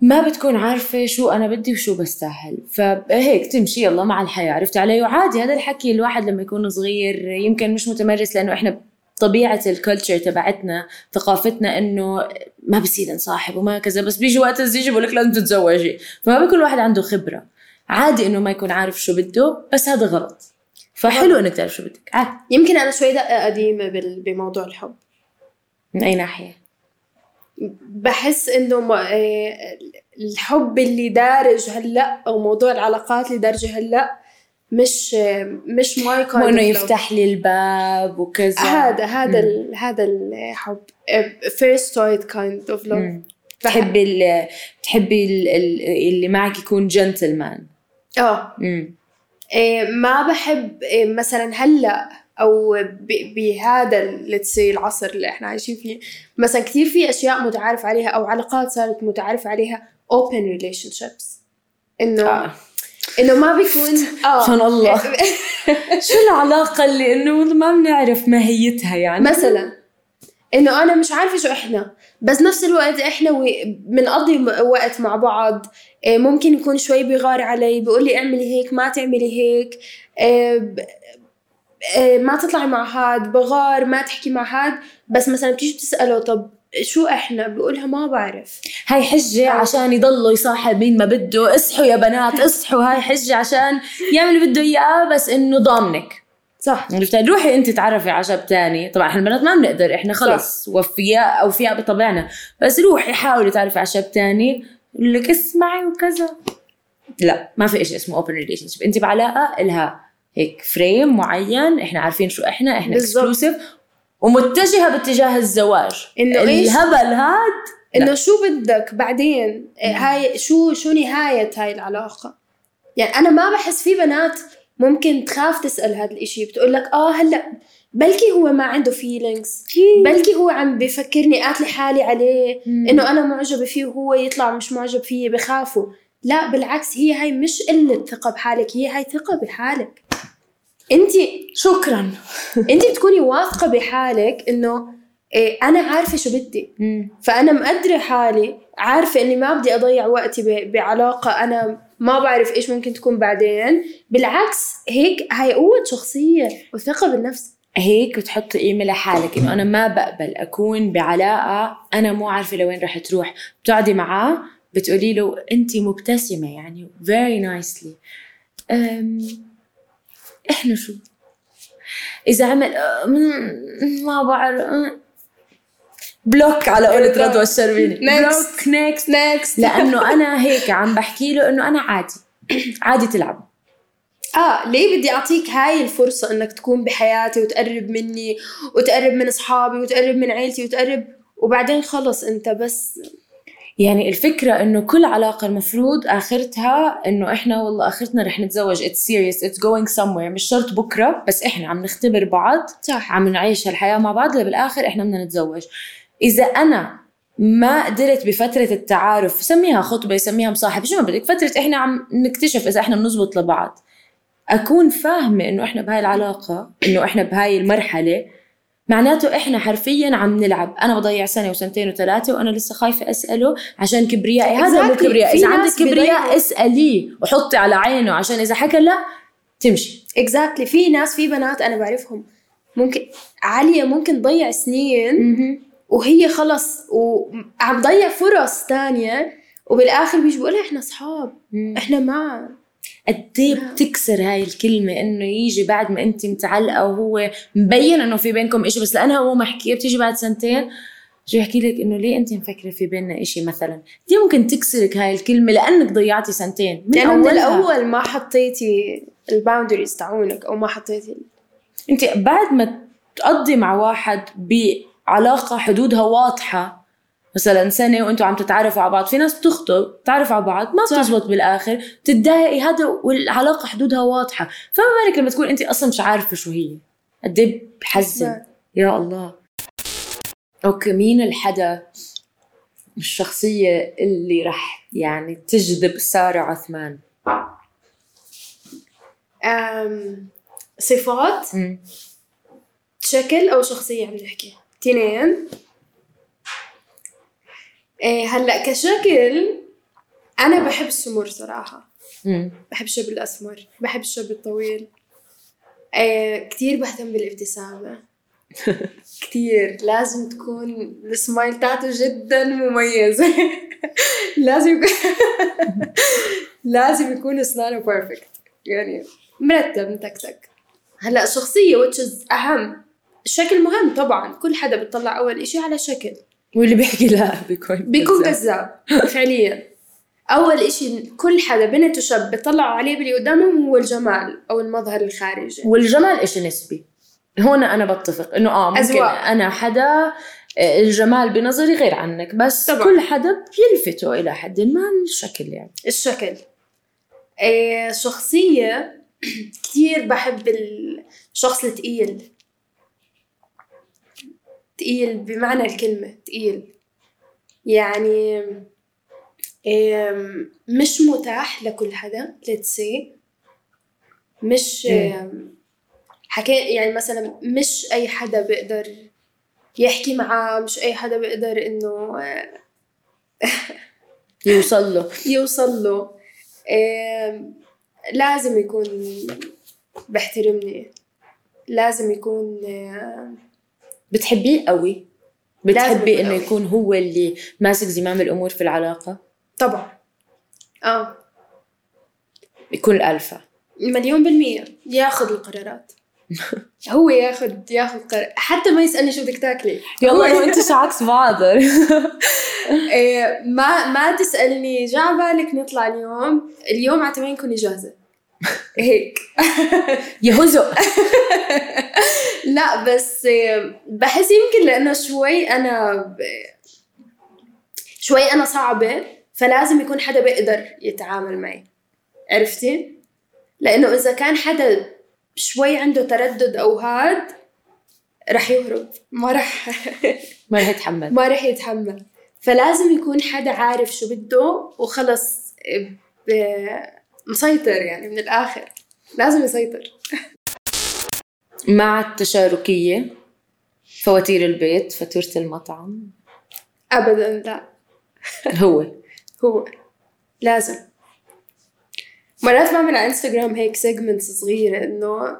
ما بتكون عارفة شو أنا بدي وشو بستاهل. فهيك تمشي يلا مع الحياة. عرفت علي؟ وعادي هذا الحكي الواحد لما يكون صغير يمكن مش متمرس لأنه إحنا طبيعة الكلتشر تبعتنا ثقافتنا إنه ما بصير نصاحب وما كذا بس بيجي وقت الزيجة بقول لك لازم تتزوجي فما بيكون الواحد عنده خبرة. عادي إنه ما يكون عارف شو بده بس هذا غلط. فحلو إنك تعرف شو بدك. عادي يمكن أنا شوي دقة قديمة بال- بموضوع الحب. من أي ناحية؟ بحس إنه إيه، الحب اللي دارج هلأ أو موضوع العلاقات اللي دارجة هلأ مش مش my مو إنه يفتح لي الباب وكذا. هذا هذا ال- هذا الحب first sight kind of love. بتحبي ال بتحبي ال ال اللي معك يكون جنتلمان آه. إيه ما بحب إيه مثلا هلأ أو بهذا say العصر اللي إحنا عايشين فيه مثلا كثير في أشياء متعارف عليها أو علاقات صارت متعارف عليها open relationships. إنه آه. إنه ما بيكون آه. سبحان الله. شو العلاقة اللي إنه ما بنعرف ماهيتها يعني؟ مثلا إنه أنا مش عارفة شو إحنا. بس نفس الوقت إحنا بنقضي وقت مع بعض. إيه، ممكن يكون شوي بيغار علي بيقول لي اعملي هيك ما تعملي هيك. إيه، إيه، ما تطلعي مع هاد بغار ما تحكي مع هاد بس مثلا بتيجي بتسأله طب شو إحنا؟ بقولها ما بعرف. هاي حجة عشان يضلوا يصاحب مين ما بده. اصحوا يا بنات اصحوا. هاي حجة عشان يعمل اللي بده إياه بس إنه ضامنك. صح. عرفتي؟ روحي أنت تعرفي على شاب تاني. طبعا إحنا البنات ما بنقدر إحنا خلص وفياء اوفياء بطبعنا. بس روحي حاولي تعرفي على شاب تاني. يقول لك اسمعي وكذا. لا ما في شيء اسمه open relationship أنت بعلاقة إلها هيك frame معين. إحنا عارفين شو إحنا إحنا. exclusive ومتجهة باتجاه الزواج. إنه إيش؟ الهبل هاد. إنه شو بدك بعدين؟ إيه، هاي شو شو نهاية هاي العلاقة؟ يعني أنا ما بحس في بنات ممكن تخاف تسأل هذا الإشي بتقول لك آه هلأ بلكي هو ما عنده feelings بلكي هو عم بفكرني قاتلة حالي عليه إنه أنا معجبة فيه وهو يطلع مش معجب فيي بخافوا لا بالعكس هي هاي مش قلة ثقة بحالك هي هاي ثقة بحالك. انت شكرا. انت بتكوني واثقة بحالك إنه إيه أنا عارفة شو بدي. فأنا مقدرة حالي عارفة إني ما بدي أضيع وقتي ب- بعلاقة أنا ما بعرف إيش ممكن تكون بعدين. بالعكس هيك هاي قوة شخصية وثقة بالنفس. هيك بتحط قيمة لحالك إنه أنا ما بقبل أكون بعلاقة أنا مو عارفة لوين رح تروح. بتقعدي معاه بتقولي له أنت مبتسمة يعني very nicely. أم إحنا شو؟ إذا عمل أم، ما بعرف أم. block على قولة رضوى الشربيني. block next next لأنه أنا هيك عم بحكي له إنه أنا عادي عادي تلعب. آه ليه بدي أعطيك هاي الفرصة إنك تكون بحياتي وتقرب مني وتقرب من أصحابي وتقرب من عيلتي وتقرب وبعدين خلص أنت بس. يعني الفكرة إنه كل علاقة المفروض آخرتها إنه إحنا والله آخرتنا رح نتزوج. It's serious. It's going somewhere. مش شرط بكرة بس إحنا عم نختبر بعض. صح. عم نعيش هالحياة مع بعض بالاخر إحنا بدنا نتزوج. إذا أنا ما قدرت بفترة التعارف سميها خطبة سميها مصاحبة شو ما بدك فترة إحنا عم نكتشف إذا إحنا بنزبط لبعض. أكون فاهمة إنه إحنا بهاي العلاقة إنه إحنا بهاي المرحلة معناته إحنا حرفيا عم نلعب. أنا بضيع سنة وسنتين وثلاثة وأنا لسه خايفة أسأله عشان كبريائي. هذا مو Exactly. كبرياء إذا عندك كبرياء. اساليه وحطي على عينه عشان إذا حكى لا تمشي. اكزاكتلي في ناس في بنات أنا بعرفهم. ممكن عالية ممكن تضيع سنين وهي خلص وعم تضيع فرص تانية وبالآخر بيجي بقولها إحنا أصحاب. إحنا مع قد إيه بتكسر هاي الكلمة إنه يجي بعد ما انت متعلقة وهو مبين إنه في بينكم إشي بس لأنها هو محكيه بتيجي بعد سنتين شو يحكي لك إنه ليه انت مفكرة في بيننا إشي مثلا؟ دي ممكن تكسرك هاي الكلمة لأنك ضيعتي سنتين؟ من لأنه من. الأول ما حطيتي ال boundaries تاعونك أو ما حطيتي انت بعد ما تقضي مع واحد بعلاقة حدودها واضحة مثلا سنة وأنتم عم تتعرفوا على بعض في ناس بتخطب تعرفوا على بعض ما. بتزبط بالآخر تتضايقي هذا والعلاقة حدودها واضحة. فما بالك لما تكون انت أصلا مش عارفة شو هي. قد إيه بحزن. يا الله. أوكي مين الحدا؟ الشخصية اللي رح يعني تجذب سارة عثمان. أم صفات؟ شكل أو شخصية عم نحكي تنين إيه هلأ كشكل أنا بحب السمر صراحة. مم. بحب الشاب الأسمر بحب الشاب الطويل. إيه كثير بهتم بالابتسامة. كثير لازم تكون السمايل تاعته جدا مميزة. لازم يكون لازم يكون اسنانه perfect يعني مرتب متكتك. هلأ which is أهم. الشكل مهم طبعا. كل حدا بيطلع أول إشي على شكل. واللي بيحكي لا بيكون بيكون كذاب. فعليا. أول إشي كل حدا بنت وشاب بيطلعوا عليه باللي قدامهم هو الجمال أو المظهر الخارجي. والجمال إشي نسبي. هون أنا بتفق إنه آه ممكن أذواق. أنا حدا آه، الجمال بنظري غير عنك بس طبعاً. كل حدا بيلفته إلى حد ما الشكل يعني. الشكل. إيه شخصية كتير بحب الشخص التقيل. تقيل بمعنى الكلمة تقيل. يعني مش متاح لكل حدا let's say. مش حكي يعني مثلا مش أي حدا بيقدر يحكي معاه مش أي حدا بيقدر إنه يوصل له. يوصل له. لازم يكون بيحترمني لازم يكون بتحبيه قوي؟ بتحبي قوي. يكون هو اللي ماسك زمام الأمور في العلاقة؟ طبعا. آه. يكون الألفا مليون بالمية. ياخذ القرارات. هو ياخذ ياخذ قرار. حتى ما يسألني شو بدك تاكلي. يلا وانت شو عكس بعض إيه، ما ما تسألني جا بالك نطلع اليوم. اليوم على تمام كوني جاهزة. هيك. يهزق لا بس بحس يمكن لأنه شوي أنا ب... شوي أنا صعبة فلازم يكون حدا بيقدر يتعامل معي. عرفتي؟ لأنه إذا كان حدا شوي عنده تردد أو هاد رح يهرب. ما رح ما رح يتحمل. ما رح يتحمل. فلازم يكون حدا عارف شو بده وخلص آه، مسيطر يعني من الآخر. لازم يسيطر. مع التشاركية فواتير البيت فاتورة المطعم. أبدا لا. هو. هو. لازم. مرات بعمل على انستغرام هيك segments صغيرة إنه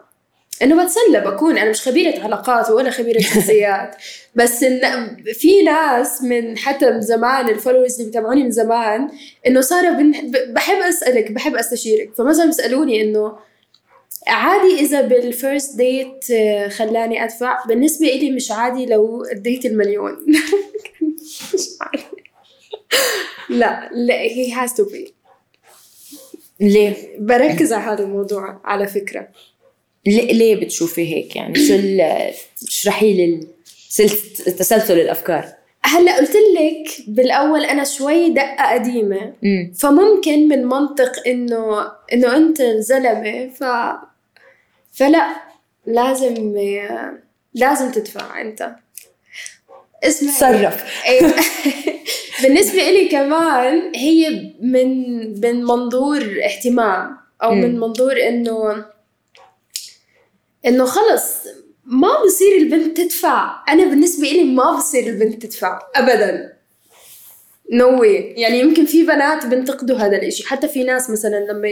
إنه بتسلى بكون أنا مش خبيرة علاقات ولا خبيرة شخصيات. بس إن في ناس من حتى من زمان ال followers اللي بيتابعوني من زمان إنه صار بن... ب- بحب أسألك بحب أستشيرك. فمثلا بيسألوني إنه عادي إذا بال first date خلاني أدفع؟ بالنسبة إلي مش عادي لو I did المليون. مش عارفة. لا لا he has to be. ليه؟ بركز على هذا الموضوع على فكرة. ليه, بتشوفي هيك يعني؟ شو اشرحي لي تسلسل الأفكار. هلأ قلت لك بالأول أنا شوي دقة قديمة. امم فممكن من منطق انه إنه أنت زلمه ف فلأ لازم لازم تدفع أنت. اسمع تصرف أيوة. بالنسبة إلي كمان هي من من منظور اهتمام أو مم. من منظور إنه إنه خلص ما بصير البنت تدفع. أنا بالنسبة إلي ما بصير البنت تدفع أبدا. نو no يعني يمكن في بنات بينتقدوا هذا الإشي. حتى في ناس مثلا لما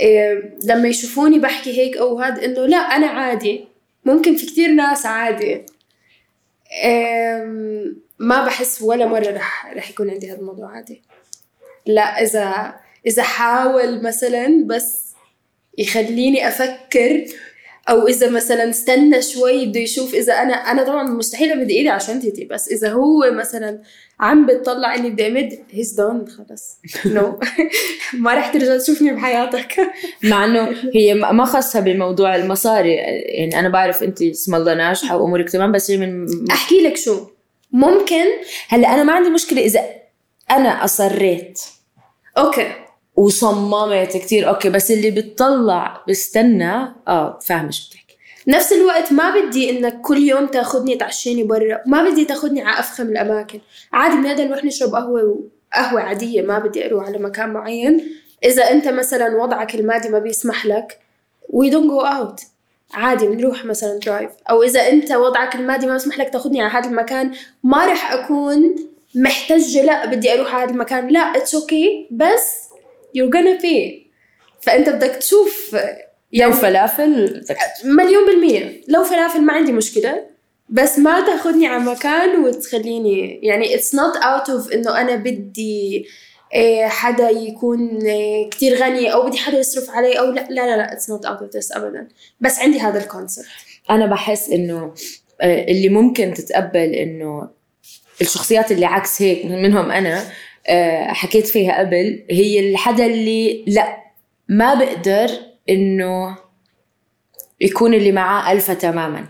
إيه لما يشوفوني بحكي هيك أو هذا إنه لا أنا عادي. ممكن في كتير ناس عادي. ما بحس ولا مرة رح رح يكون عندي هذا الموضوع عادي. لا إذا إذا حاول مثلا بس يخليني أفكر أو إذا مثلا استنى شوي بده يشوف إذا أنا أنا طبعا مستحيل أمد إيدي عشان تيتي بس إذا هو مثلا عم بتطلع إني بدي أمد هيز دون خلص. نو ما رح ترجع تشوفني بحياتك. مع إنه هي ما خاصها بموضوع المصاري. يعني أنا بعرف أنت اسم الله ناجحة وأمورك تمام بس هي من أحكي لك شو. ممكن هلأ أنا ما عندي مشكلة إذا أنا أصريت. okay. وصممت كتير. okay بس اللي بتطلع بستنى آه فاهمة شو بتحكي نفس الوقت ما بدي إنك كل يوم تاخذني تعشيني برا ما بدي تاخذني على أفخم الأماكن. عادي بنقدر نروح نشرب قهوة قهوة عادية ما بدي أروح على مكان معين. إذا أنت مثلا وضعك المادي ما بيسمح لك we don't go out. عادي بنروح مثلا drive أو إذا أنت وضعك المادي ما بيسمح لك تاخذني على هذا المكان ما رح أكون محتجة لا بدي أروح على هذا المكان. لا it's okay okay, بس you're gonna pay. فأنت بدك تشوف لو فلافل مليون بالمية. لو فلافل ما عندي مشكلة بس ما تاخذني على مكان وتخليني. يعني it's not out of إنه أنا بدي إيه، حدا يكون إيه، كتير غني أو بدي حدا يصرف علي أو لا. لا لا, it's not out of this ابدا. بس عندي هذا الكونسبت أنا بحس إنه آه، اللي ممكن تتقبل إنه الشخصيات اللي عكس هيك منهم أنا حكيت فيها قبل هي الحدا اللي لا ما بقدر إنه يكون اللي معاه ألفة تماما.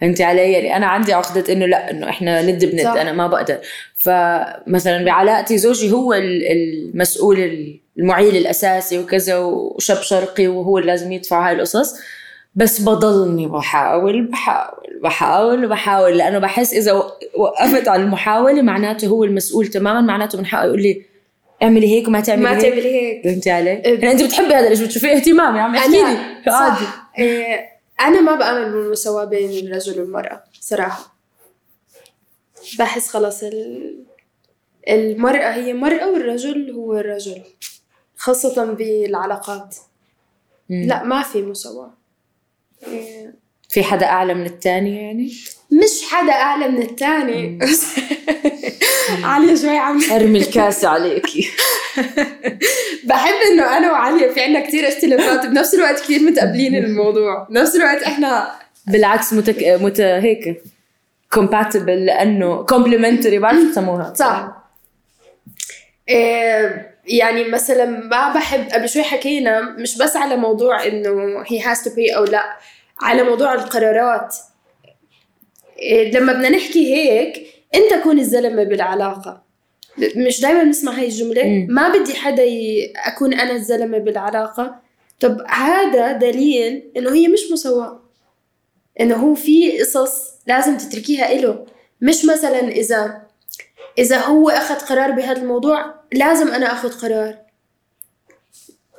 فهمتي علي؟ يعني أنا عندي عقدة إنه لا إنه إحنا ند بند صح. أنا ما بقدر. فمثلا بعلاقتي زوجي هو ال- المسؤول المعيل الأساسي وكذا وشاب شرقي وهو اللي لازم يدفع هاي القصص. بس بضلني بحاول بحاول بحاول بحاول لأنه بحس إذا وقفت على المحاولة معناته هو المسؤول تماما معناته من حقه يقول لي اعملي هيك وما تعملي ما هيك. تعملي هيك. فهمتي علي؟ إيه. يعني أنت بتحبي هذا الشيء بتشوفيه اهتمام يا عم احكي لي. عادي. إيه، أنا ما بآمن بالمساواة بين الرجل والمرأة صراحة. بحس خلاص ال... المرأة هي مرأة والرجل هو الرجل خاصة بالعلاقات. لا ما في مساواة. في حدا أعلى من الثاني يعني؟ مش حدا أعلى من التاني. عالية شوي عم أرمي الكاسه عليكي بحب إنه أنا وعليا في عنا كتير اختلافات بنفس الوقت كتير متقابلين الموضوع. بنفس الوقت إحنا بالعكس متك... مت... هيك compatible لأنه complementary بعرف تسموها صح. إيه يعني مثلا ما بحب قبل شوي حكينا مش بس على موضوع إنه he has to pay أو لأ. على موضوع القرارات. إيه لما بدنا نحكي هيك انت كون الزلمة بالعلاقة. مش دائما بنسمع هاي الجملة. مم. ما بدي حدا ي... أكون أنا الزلمة بالعلاقة. طب هذا دليل إنه هي مش مساواة. إنه هو في قصص لازم تتركيها إله. مش مثلا إذا إذا هو أخذ قرار بهذا الموضوع لازم أنا أخذ قرار.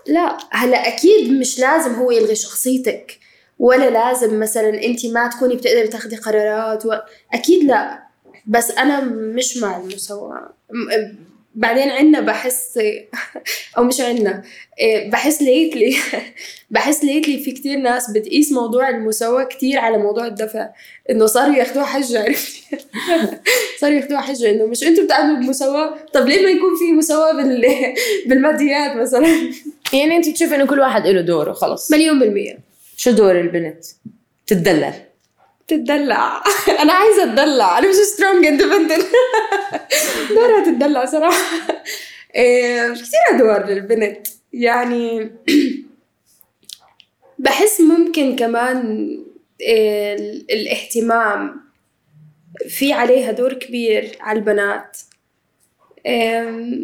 لا هلا أكيد مش لازم هو يلغي شخصيتك. ولا لازم مثلا أنت ما تكوني بتقدري تاخدي قرارات و... أكيد لا. بس أنا مش مع المساواة. م- بعدين عنا بحس أو مش عنا إيه، بحس ليتلي بحس lately في كتير ناس بتقيس موضوع المساواة كتير على موضوع الدفع. إنه صاروا ياخدوها حجة عرفتي صاروا ياخدوها حجة. إنه مش أنتوا بتعملوا بمساواة. طب ليه ما يكون في مساواة بال... بالماديات مثلا؟ يعني انت بتشوفي إنه كل واحد له دوره خلص. مليون بالمية. شو دور البنت؟ تتدلل. تتدلع. أنا عايزة أتدلع. أنا مش strong independent دورها تتدلع صراحة. إيه، كثير أدوار للبنت. يعني بحس ممكن كمان إيه، ال- الاهتمام في عليها دور كبير على البنات. إيه،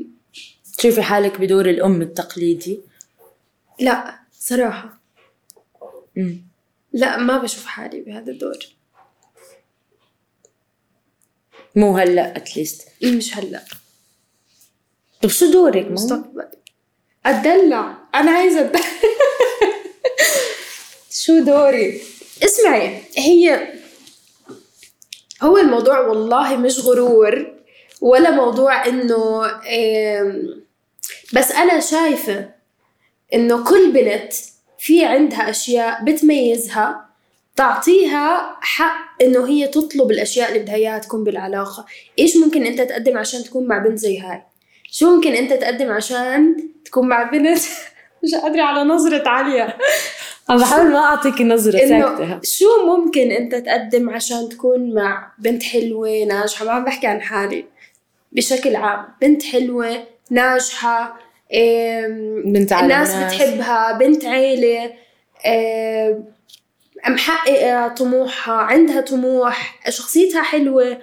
تشوفي حالك بدور الأم التقليدي. لا صراحة. مم. لا ما بشوف حالي بهذا الدور. مو هلا اتليست مش هلا. طب شو دورك؟ مستقبل. أتدلع. أنا عايزة أتدلع. شو دوري؟ اسمعي هي هو الموضوع والله مش غرور ولا موضوع إنه بس أنا شايفة إنه كل بنت في عندها أشياء بتميزها تعطيها حق إنه هي تطلب الأشياء اللي بدها إياها تكون بالعلاقة. إيش ممكن أنت تقدم عشان تكون مع بنت زي هاي؟ شو ممكن أنت تقدم عشان تكون مع بنت؟ مش قادرة على نظرة عالية. عم بحاول ما أعطيك نظره إنه ساكتة. شو ممكن أنت تقدم عشان تكون مع بنت حلوة ناجحة؟ ما عم بحكي عن حالي. بشكل عام بنت حلوة ناجحة بنت عالم الناس ناس. بتحبها بنت عيلة آم، محققة طموحها عندها طموح شخصيتها حلوة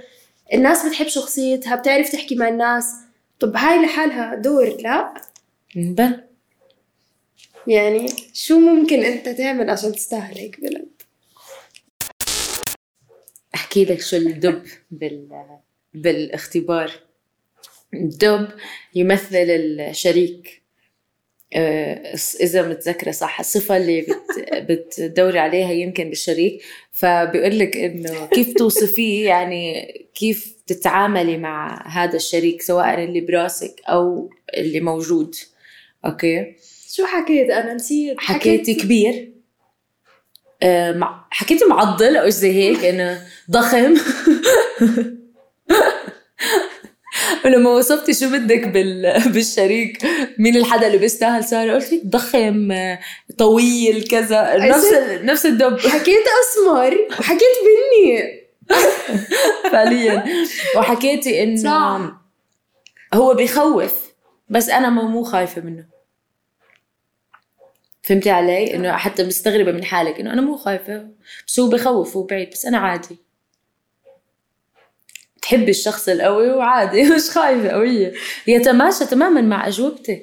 الناس بتحب شخصيتها بتعرف تحكي مع الناس. طب هاي لحالها دور لا؟ بل يعني شو ممكن أنت تعمل عشان تستاهل هيك بنت أحكي لك شو الدب بال بالإختبار. الدب يمثل الشريك. آه، إذا متذكرة صح الصفة اللي بت بتدوري عليها يمكن بالشريك فبيقول لك إنه كيف توصفيه؟ يعني كيف تتعاملي مع هذا الشريك سواء اللي براسك أو اللي موجود. أوكي؟ شو حكيت؟ أنا نسيت. حكيتي كبير. آه،. حكيتي معضل أو زي هيك إنه ضخم. ولما وصفتي شو بدك بال... بالشريك مين الحدا اللي بيستاهل ساره قلت لك ضخم طويل كذا نفس. نفس الدب حكيت أسمر وحكيت بني فعليا وحكيتي انه. هو بيخوف بس أنا مو مو خايفة منه فهمتي علي؟ إنه حتى مستغربة من حالك إنه أنا مو خايفة بس هو بخوف هو بعيد بس أنا عادي تحبي الشخص القوي وعادي. مش خايفة قوية. يتماشى تماما مع أجوبتك.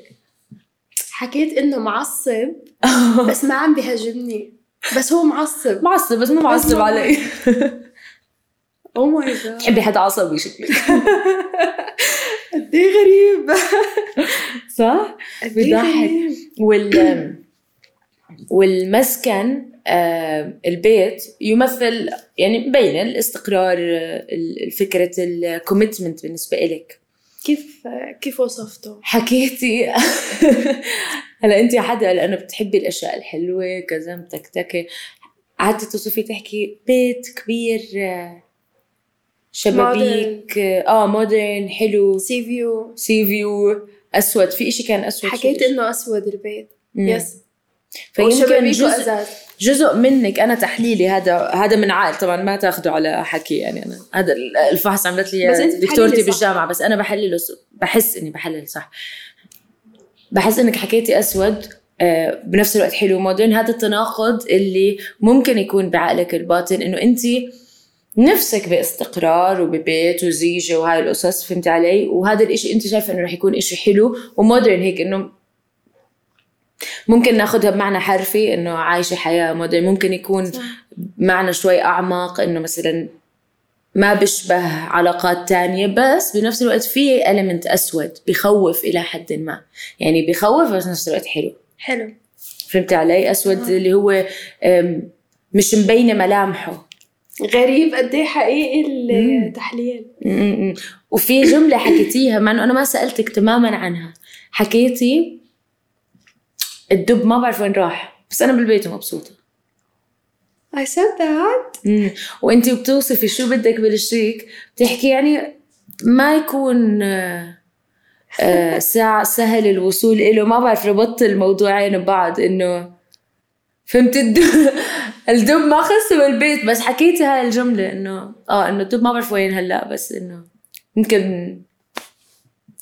حكيت إنه معصب بس ما عم بيهاجمني. بس هو معصب. معصب بس مو معصب علي. oh my God تحبي حدا عصبي شكلك. قد إيه غريب. صح؟ إيه. غريب. وال والمسكن البيت يمثل يعني مبين الاستقرار ال- فكرة ال commitment بالنسبة إلك. كيف كيف وصفته؟ حكيتي. هلا انت حدا لأنه بتحبي الأشياء الحلوة كذا متكتكة. قعدتي توصفي تحكي بيت كبير شبابيك آه modern حلو. sea view sea view أسود. في إشي كان أسود حكيت؟ إنه أسود البيت. yes فيمكن جزء جزء منك أنا تحليلي هذا هذا من عقل طبعا ما تاخذه على حكي يعني أنا هذا الفحص عملت لي دكتورتي. بالجامعة بس أنا بحلله بحس إني بحلل صح. بحس إنك حكيتي أسود آه، بنفس الوقت حلو مودرن هذا التناقض اللي ممكن يكون بعقلك الباطن إنه أنت نفسك باستقرار وببيت وزيجة وهاي القصص فهمتي علي؟ وهذا الإشي أنت شايفة إنه رح يكون إشي حلو ومودرن هيك إنه ممكن ناخذها بمعنى حرفي إنه عايشة حياة مودرن ممكن يكون. معنى شوي أعمق إنه مثلا ما بيشبه علاقات تانية بس بنفس الوقت في element أسود بخوف إلى حد ما يعني بخوف بس نفس الوقت حلو حلو فهمتي علي أسود آه. اللي هو مش مبينة ملامحه غريب قد إيه حقيقي. التحليل. وفي جملة حكيتيها مع إنه أنا ما سألتك تماما عنها حكيتي الدب ما بعرف وين راح بس أنا بالبيت ومبسوطه I said that. مم. وانت بتوصفي شو بدك بالشريك بتحكي يعني ما يكون آه، آه، ساعة سهل الوصول له ما بعرف ربطت الموضوعين ببعض إنه فهمت الدب. الدب ما خصه بالبيت بس حكيتي هاي الجملة إنه آه إنه الدب ما بعرف وين هلأ بس إنه يمكن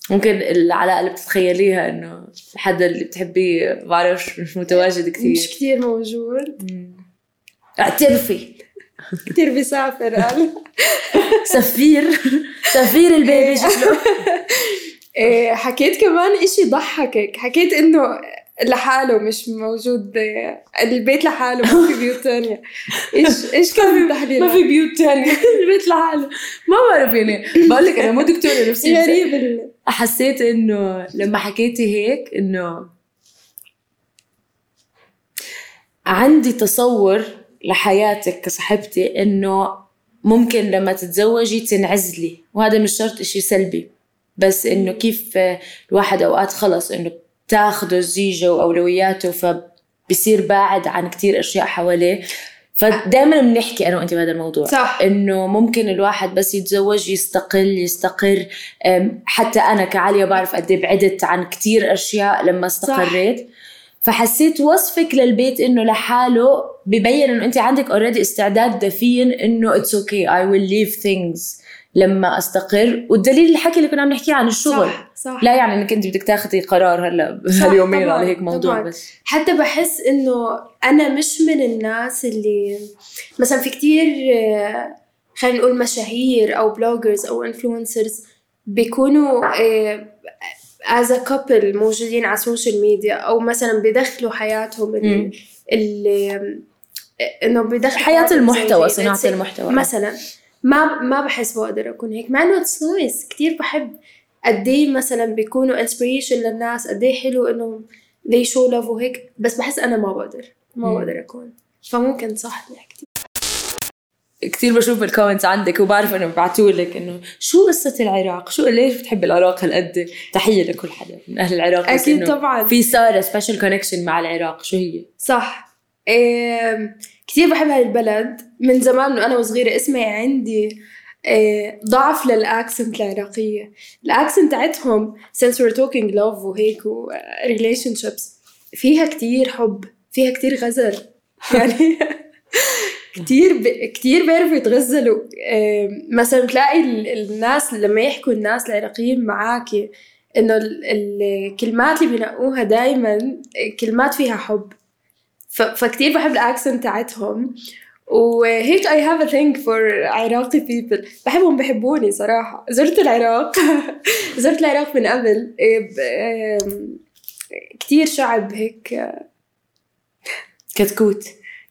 ممكن العلاقة اللي بتتخيليها إنه الحدا اللي بتحبيه بعرفش مش متواجد مش كثير كتير موجود. اعترفي. كتير بيسافر قال. سفير. سفير البيبي شكله. إيه، حكيت كمان إشي ضحكك. حكيت إنه لحاله مش موجود. البيت لحاله ما في بيوت تانية. إيش إيش كان التحليل ما في بيوت تانية. البيت لحاله. ما بعرف يعني. بقول لك أنا مو دكتورة نفسيه بس غريب حسيت إنه لما حكيتي هيك إنه عندي تصور لحياتك كصاحبتي إنه ممكن لما تتزوجي تنعزلي. وهذا مش شرط إشي سلبي بس إنه كيف الواحد أوقات خلص إنه تاخده زيجه وأولوياته فبصير باعد عن كتير أشياء حواليه. فدائما بنحكي أنا وأنت بهذا الموضوع. صح. إنه ممكن الواحد بس يتزوج يستقل يستقر. حتى أنا كعالية بعرف قد إيه بعدت عن كتير أشياء لما استقريت. فحسيت وصفك للبيت إنه لحاله ببين إنه أنت عندك already استعداد دفين إنه it's okay I will leave things لما أستقر والدليل الحكي اللي كنا عم نحكيه عن الشغل. صح صح. لا يعني إنك أنت بدك تاخذي قرار هلأ هاليومين على هيك موضوع طبعاً. بس. حتى بحس إنه أنا مش من الناس اللي مثلا في كتير آه، خلينا نقول مشاهير أو bloggers أو influencers بيكونوا as a couple موجودين على ال social media أو مثلا بيدخلوا حياتهم ال مم. ال- إنه بيدخلوا حياتهم المحتوى زي- المحتوى. مثلا. ما ما بحس بقدر أكون هيك مع إنه it's nice كثير بحب قد إيه مثلا بيكونوا inspiration للناس قد إيه حلو انهم they show love وهيك بس بحس أنا ما بقدر ما. بقدر أكون فممكن صح اللي حكيتي كثير بشوف بال comments عندك وبعرف إنه ببعتوا لك إنه شو قصة العراق؟ شو ليش بتحب العراق هالقد؟ تحية لكل حدا من أهل العراق أكيد طبعا في سارة special connection مع العراق شو هي؟ صح إيه كثير بحب هاي البلد. من زمان من أنا وصغيرة اسمعي عندي إيه ضعف لل accent العراقية. ال accent تاعتهم since we're talking love وهيك و relationships فيها كتير حب فيها كتير غزل. يعني كتير ب... كتير بيعرفوا يتغزلوا. إيه مثلا بتلاقي ال- الناس لما يحكوا الناس العراقيين معاكي إنه ال- الكلمات اللي بينقوها دايما كلمات فيها حب. فكتير بحب ال accent تاعتهم وهيك I have a thing for عراقي people. بحبهم بحبوني صراحة. زرت العراق. زرت العراق من قبل. إيه. إيه كتير شعب هيك. كتكوت.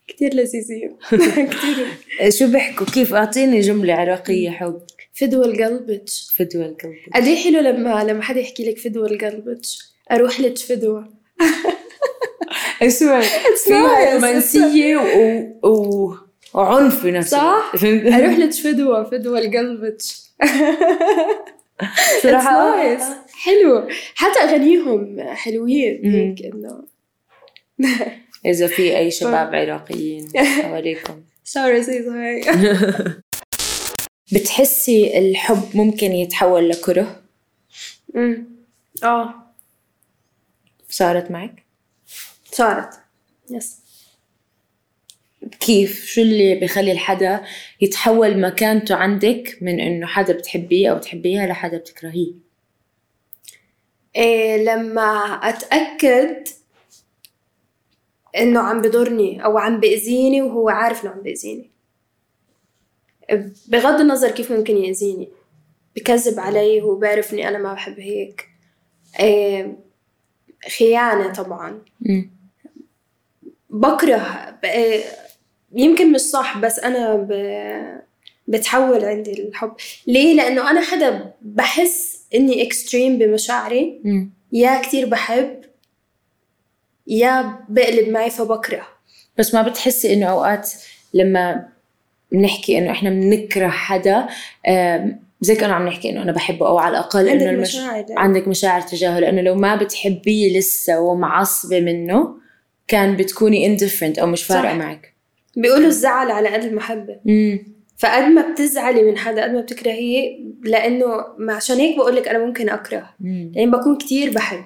كتير لذيذين كتير. شو بيحكوا؟ كيف؟ أعطيني جملة عراقية حب. فدوى القلبج فدوى القلب قد إيه حلو لما لما حدا يحكي لك فدوى القلبج أروح لك فدوى. اسمع فيها nice. رومانسية و... و... وعنف بنفس صح؟ الوقت. فهمت؟ أروح لك فدوى فدوى القلبج صراحة It's nice. حلو حتى أغانيهم حلوين. هيك إنه إذا في أي شباب عراقيين حواليكم سوري زي هاي بتحسي الحب ممكن يتحول لكره؟ أمم. آه صارت معك؟ صارت يس كيف؟ شو اللي بيخلي الحدا يتحول مكانته عندك من إنه حدا بتحبيه أو بتحبيها لحدا بتكرهيه؟ إيه لما أتأكد إنه عم بضرني أو عم بأذيني وهو عارف إنه عم بأذيني بغض النظر كيف ممكن يأذيني بكذب علي هو بيعرف اني أنا ما بحب هيك إيه خيانة طبعا مم. بكره إيه يمكن مش صح بس أنا ب... بتحول عندي الحب. ليه؟ لأنه أنا حدا بحس إني اكستريم بمشاعري. مم. يا كتير بحب يا بقلب معي فبكره. بس ما بتحسي إنه أوقات لما بنحكي إنه إحنا بنكره حدا آم، زي كانوا عم نحكي إنه أنا بحبه أو على الأقل عندك انه المش... مشاعر. عندك مشاعر تجاهه. لأنه لو ما بتحبيه لسه ومعصبة منه كان بتكوني indifferent أو مش فارقة. معك. بيقولوا الزعل على قد المحبة. امم فقد ما بتزعلي من حدا قد ما بتكرهيه لأنه ما عشان هيك بقول لك أنا ممكن أكره لأن بكون كتير بحب.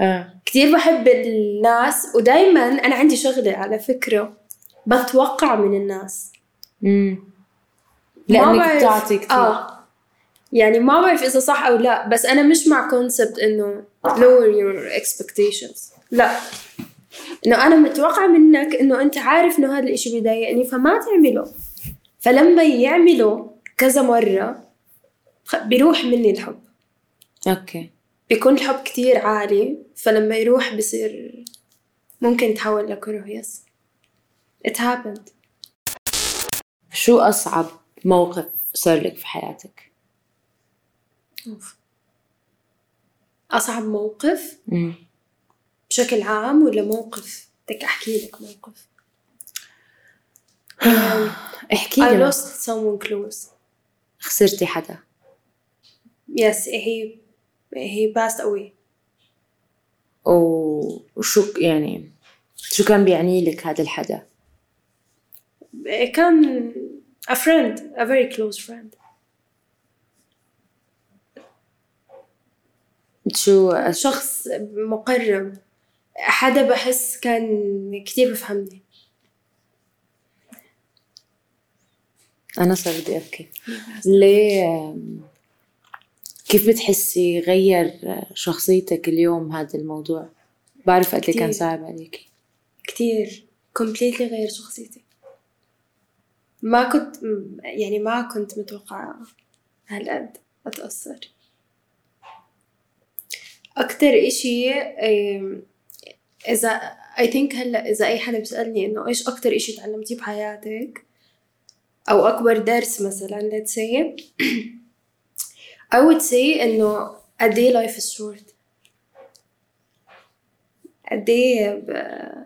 آه. كتير بحب الناس ودايما أنا عندي شغلة على فكرة بتوقع من الناس. امم لأنك بتعطي كثير آه. يعني ما بعرف إذا صح أو لا بس أنا مش مع كونسبت إنه lower your expectations. لا. إنه أنا متوقعة منك إنه أنت عارف إنه هذا الإشي بيضايقني فما تعمله. فلما يعمله كذا مرة خ- بيروح مني الحب. okay. بيكون الحب كتير عالي فلما يروح بصير ممكن يتحول لكره. yes. It happened. شو أصعب موقف صار لك في حياتك؟ أوف. أصعب موقف؟ امم بشكل عام ولا موقف؟ بدك أحكي لك موقف. احكي I لي lost someone close. خسرتي حدا. Yes he he passed away. وشو يعني شو كان بيعني لك هذا الحدا؟ كان a friend a very close friend. شو شخص مقرب. حدا بحس كان كتير بفهمني. أنا صار بدي أبكي. ليه كيف بتحسي غير شخصيتك اليوم هذا الموضوع؟ بعرف قد إيه كان. صعب عليكي. كتير. completely غير شخصيتي. ما كنت يعني ما كنت متوقعة هالقد أتأثر. أكتر إشي إذا I think هلأ إذا أي حدا بيسألني إنه إيش أكتر إشي تعلمتيه بحياتك؟ أو أكبر درس مثلا let's say. I would say إنه قد إيه life is short. قد إيه ب-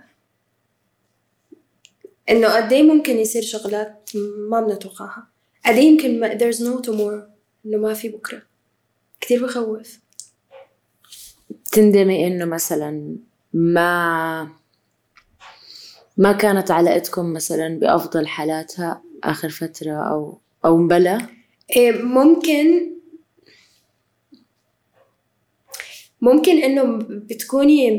إنه قد إيه ممكن يصير شغلات ما بنتوقعها. قد إيه يمكن ما there's no tomorrow. إنه ما في بكرة. كتير بخوف. تندمي إنه مثلا ما ما كانت علاقتكم مثلا بأفضل حالاتها آخر فترة أو أو مبلا؟ إيه ممكن ممكن إنه بتكوني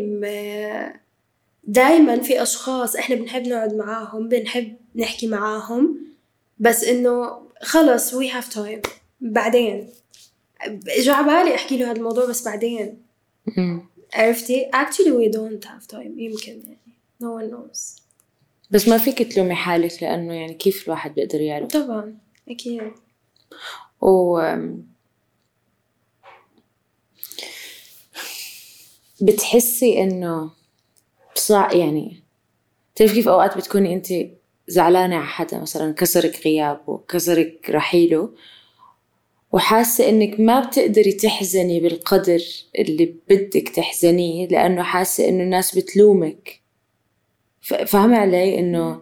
دائما في أشخاص إحنا بنحب نقعد معاهم بنحب نحكي معاهم بس إنه خلص we have time. بعدين اجى على بالي أحكي له هذا الموضوع بس بعدين. عرفتي؟ Actually we don't have time. يمكن يعني. No one knows. بس ما فيك تلومي حالك لأنه يعني كيف الواحد بيقدر يعرف؟ طبعا. أكيد. و بتحسي إنه صع يعني بتعرفي كيف أوقات بتكوني انت زعلانة على حدا مثلا كسرك غيابه كسرك رحيله؟ وحاسة إنك ما بتقدري تحزني بالقدر اللي بدك تحزنيه لأنه حاسة إنه الناس بتلومك فاهمة علي إنه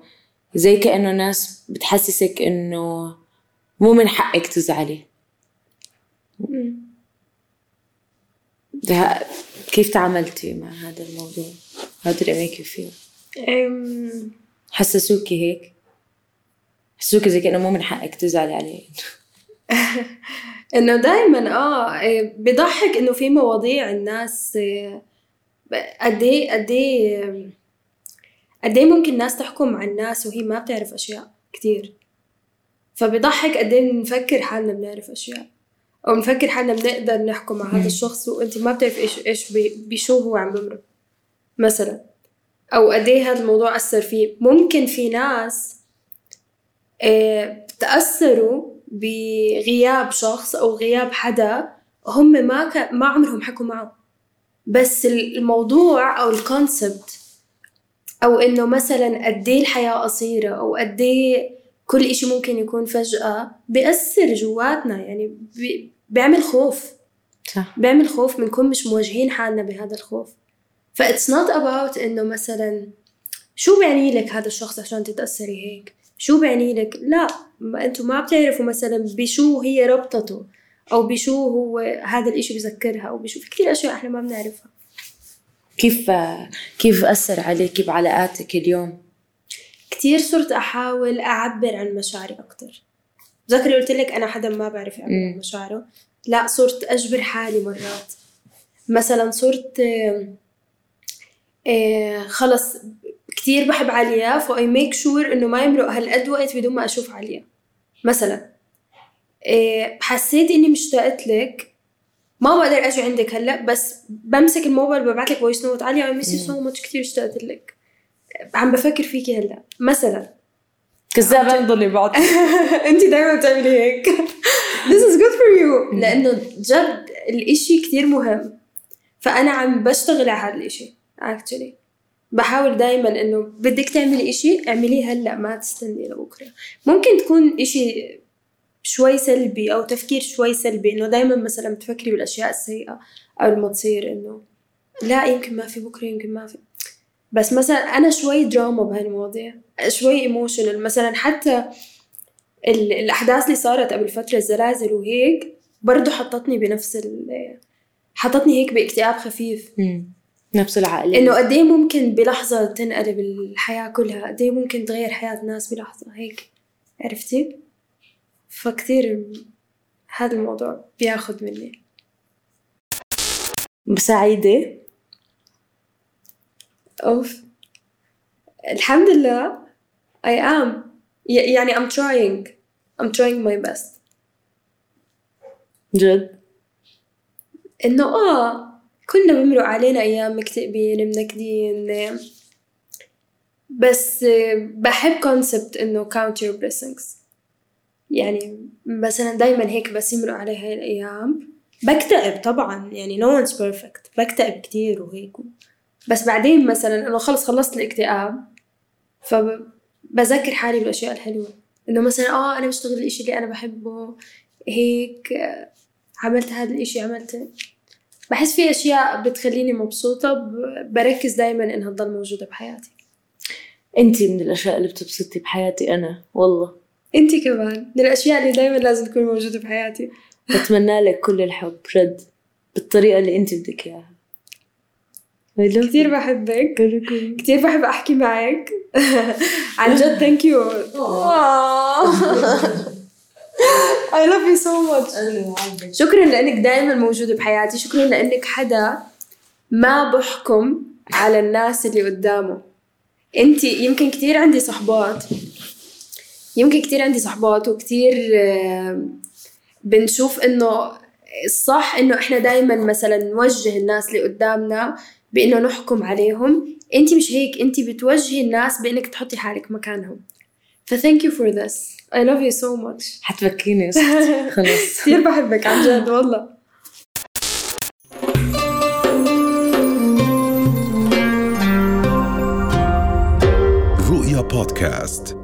زي كأنه ناس بتحسسك إنه مو من حقك تزعلي ده كيف تعاملتي مع هذا الموضوع؟ How did it make you feel؟ أم، حسسوكي هيك؟ حسسوكي زي كأنه مو من حقك تزعلي عليه انه دائما آه إيه، بضحك إنه في مواضيع الناس إيه، قد إيه قد إيه قد إيه ممكن الناس تحكم على الناس وهي ما بتعرف أشياء كتير. فبضحك قد إيه بنفكر حالنا بنعرف أشياء أو بنفكر حالنا بنقدر نحكم على هذا الشخص وأنت ما بتعرف إيش إيش بشو هو عم بمرق مثلا. أو قد إيه هذا الموضوع أثر فيه. ممكن في ناس بتأثروا بغياب شخص أو غياب حدا هم ما ك... ما عمرهم حكوا معه. بس الموضوع أو الكونسبت أو إنه مثلا قد إيه الحياة قصيرة أو قد إيه كل إشي ممكن يكون فجأة بيأثر جواتنا. يعني بي... بيعمل خوف. صح. بيعمل خوف بنكون مش مواجهين حالنا بهذا الخوف. ف it's not about إنه مثلا شو بيعني لك هذا الشخص عشان تتأثري هيك؟ شو بيعني لك؟ لا ما أنتوا ما بتعرفوا مثلا بشو هي ربطته أو بشو هو هذا الإشي بذكرها أو بشو في كثير أشياء إحنا ما بنعرفها. كيف كيف أثر عليكي بعلاقاتك اليوم؟ كتير صرت أحاول أعبر عن مشاعري أكتر. ذكري قلت لك أنا حدا ما بعرف يعبر عن. مشاعره. لا صرت أجبر حالي مرات. مثلا صرت آه، خلص كتير بحب عليا ف I make sure إنه ما يمرق هالقد وقت بدون ما أشوف عليا. مثلا آه، حسيت إني مشتاقت لك ما بقدر أجي عندك هلأ بس بمسك الموبايل ببعث لك voice note عليا I miss you so much كثير اشتقت لك. عم بفكر فيكي هلأ. مثلا. كذابة ضلي بعض انت دايما بتعملي هيك. This is good for you. لأنه جد الإشي كتير مهم. فأنا عم بشتغل على هذا الإشي actually. بحاول دايما إنه بدك تعملي إشي اعمليه هلأ ما تستني لبكرة. ممكن تكون إشي شوي سلبي أو تفكير شوي سلبي إنه دايما مثلا بتفكري بالأشياء السيئة قبل ما تصير إنه لا يمكن ما في بكرة يمكن ما في. بس مثلا أنا شوي دراما بهالمواضيع شوي ايموشنال مثلا حتى ال- الأحداث اللي صارت قبل فترة الزلازل وهيك برضه حطتني بنفس ال حطتني هيك باكتئاب خفيف. نفس العقل. إنه قد إيه ممكن بلحظة تنقلب الحياة كلها قد إيه ممكن تغير حياة ناس بلحظة هيك عرفتي؟ فكتير هذا الموضوع بياخد مني. سعيدة أوف. الحمد لله I am. يعني I'm trying. I'm trying my best. جد؟ إنه آه كلنا بمرق علينا أيام مكتئبين منكدين. بس بحب كونسبت إنه count your blessings. يعني مثلا دايما هيك بس يمرق علي هاي الأيام. بكتئب طبعا يعني no one's perfect. بكتئب كتير وهيك. بس بعدين مثلا إنه خلص خلصت الاكتئاب فبذكر حالي بالأشياء الحلوة. إنه مثلا آه أنا بشتغل الإشي اللي أنا بحبه هيك عملت هذا الإشي عملت بحس في أشياء بتخليني مبسوطة بركز دائما انها تضل موجودة بحياتي. أنتي من الأشياء اللي بتبسطني بحياتي أنا والله. انت كمان من الأشياء اللي دائما لازم تكون موجودة بحياتي. بتمنى لك كل الحب جد بالطريقة اللي انت بدك إياها. كثير. بحبك. كثير بحب أحكي معك. عن جد ثانك يو I love you so much. شكرا لأنك دائما موجودة بحياتي. شكرا لأنك حدا ما بحكم على الناس اللي قدامه. أنت يمكن كثير عندي صحبات. يمكن كثير عندي صحبات وكثير آه، بنشوف إنه الصح إنه إحنا دائما مثلا نوجه الناس اللي قدامنا بإنه نحكم عليهم. أنت مش هيك. أنت بتوجهي الناس بإنك تحطي حالك مكانهم. ف thank you for this. I love you so much. حتفكيني أختي. خلص كثير بحبك عن جد والله. رؤيا بودكاست.